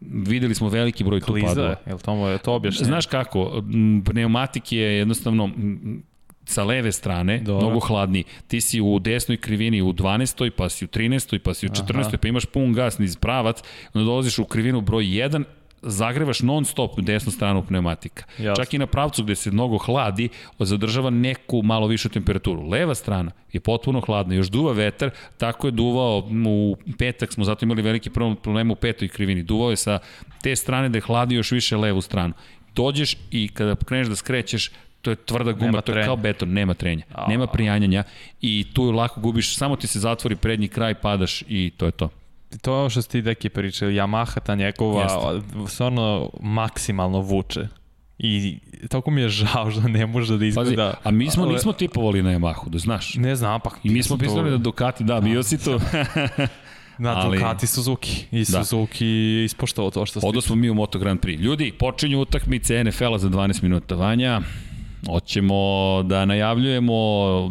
videli smo veliki broj tu
Kliza
padova.
je, jel to je to objašnjenje?
Znaš kako, pneumatik je jednostavno sa leve strane,
Dobro.
Dobro. mnogo hladniji. Ti si u desnoj krivini u 12. pa si u 13. pa si u 14. Aha. pa imaš pun gas niz pravac, onda dolaziš u krivinu broj 1, zagrevaš non stop desnu stranu pneumatika.
Jasno.
Čak i na pravcu gde se mnogo hladi, zadržava neku malo višu temperaturu. Leva strana je potpuno hladna, još duva vetar, tako je duvao u petak, smo zato imali veliki problem u petoj krivini. Duvao je sa te strane da je hladi još više levu stranu. Dođeš i kada kreneš da skrećeš, to je tvrda guma,
Nema
to je
trenja.
kao beton, nema trenja,
A.
nema prijanjanja i tu lako gubiš, samo ti se zatvori prednji kraj, padaš i to je to.
To je ovo što ste ti deki pričali, Yamaha ta njegova stvarno maksimalno vuče. I tako mi je žao što ne može da
Pazi,
izgleda...
a mi smo nismo tipovali na Yamahu, da znaš.
Ne znam, pa...
I mi smo mislili da Ducati, da, bio si to.
Na
ali-
Ducati Suzuki. I
Da.
Suzuki ispoštovao to što ste...
Odo smo mi u Moto Grand Prix. Ljudi, počinju utakmice NFL-a za 12 minuta. Vanja, Hoćemo da najavljujemo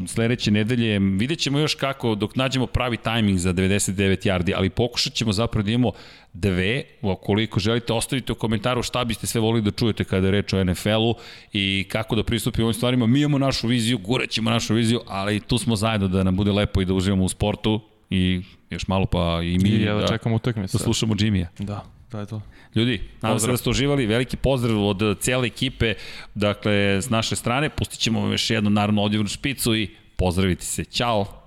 sledeće nedelje, vidjet ćemo još kako dok nađemo pravi tajming za 99 yardi, ali pokušat ćemo zapravo da imamo dve, ukoliko želite ostavite u komentaru šta biste sve volili da čujete kada je reč o NFL-u i kako da pristupimo ovim stvarima. Mi imamo našu viziju, gurat ćemo našu viziju, ali tu smo zajedno da nam bude lepo i da uživamo u sportu i još malo pa i mi
I ja da
da,
čekam utakmicu.
da slušamo Jimmya.
Da, to je to.
Ljudi, nadam se da ste uživali, veliki pozdrav od cijele ekipe, dakle, s naše strane, pustit ćemo vam još jednu naravno odjevnu špicu i pozdravite se. Ćao!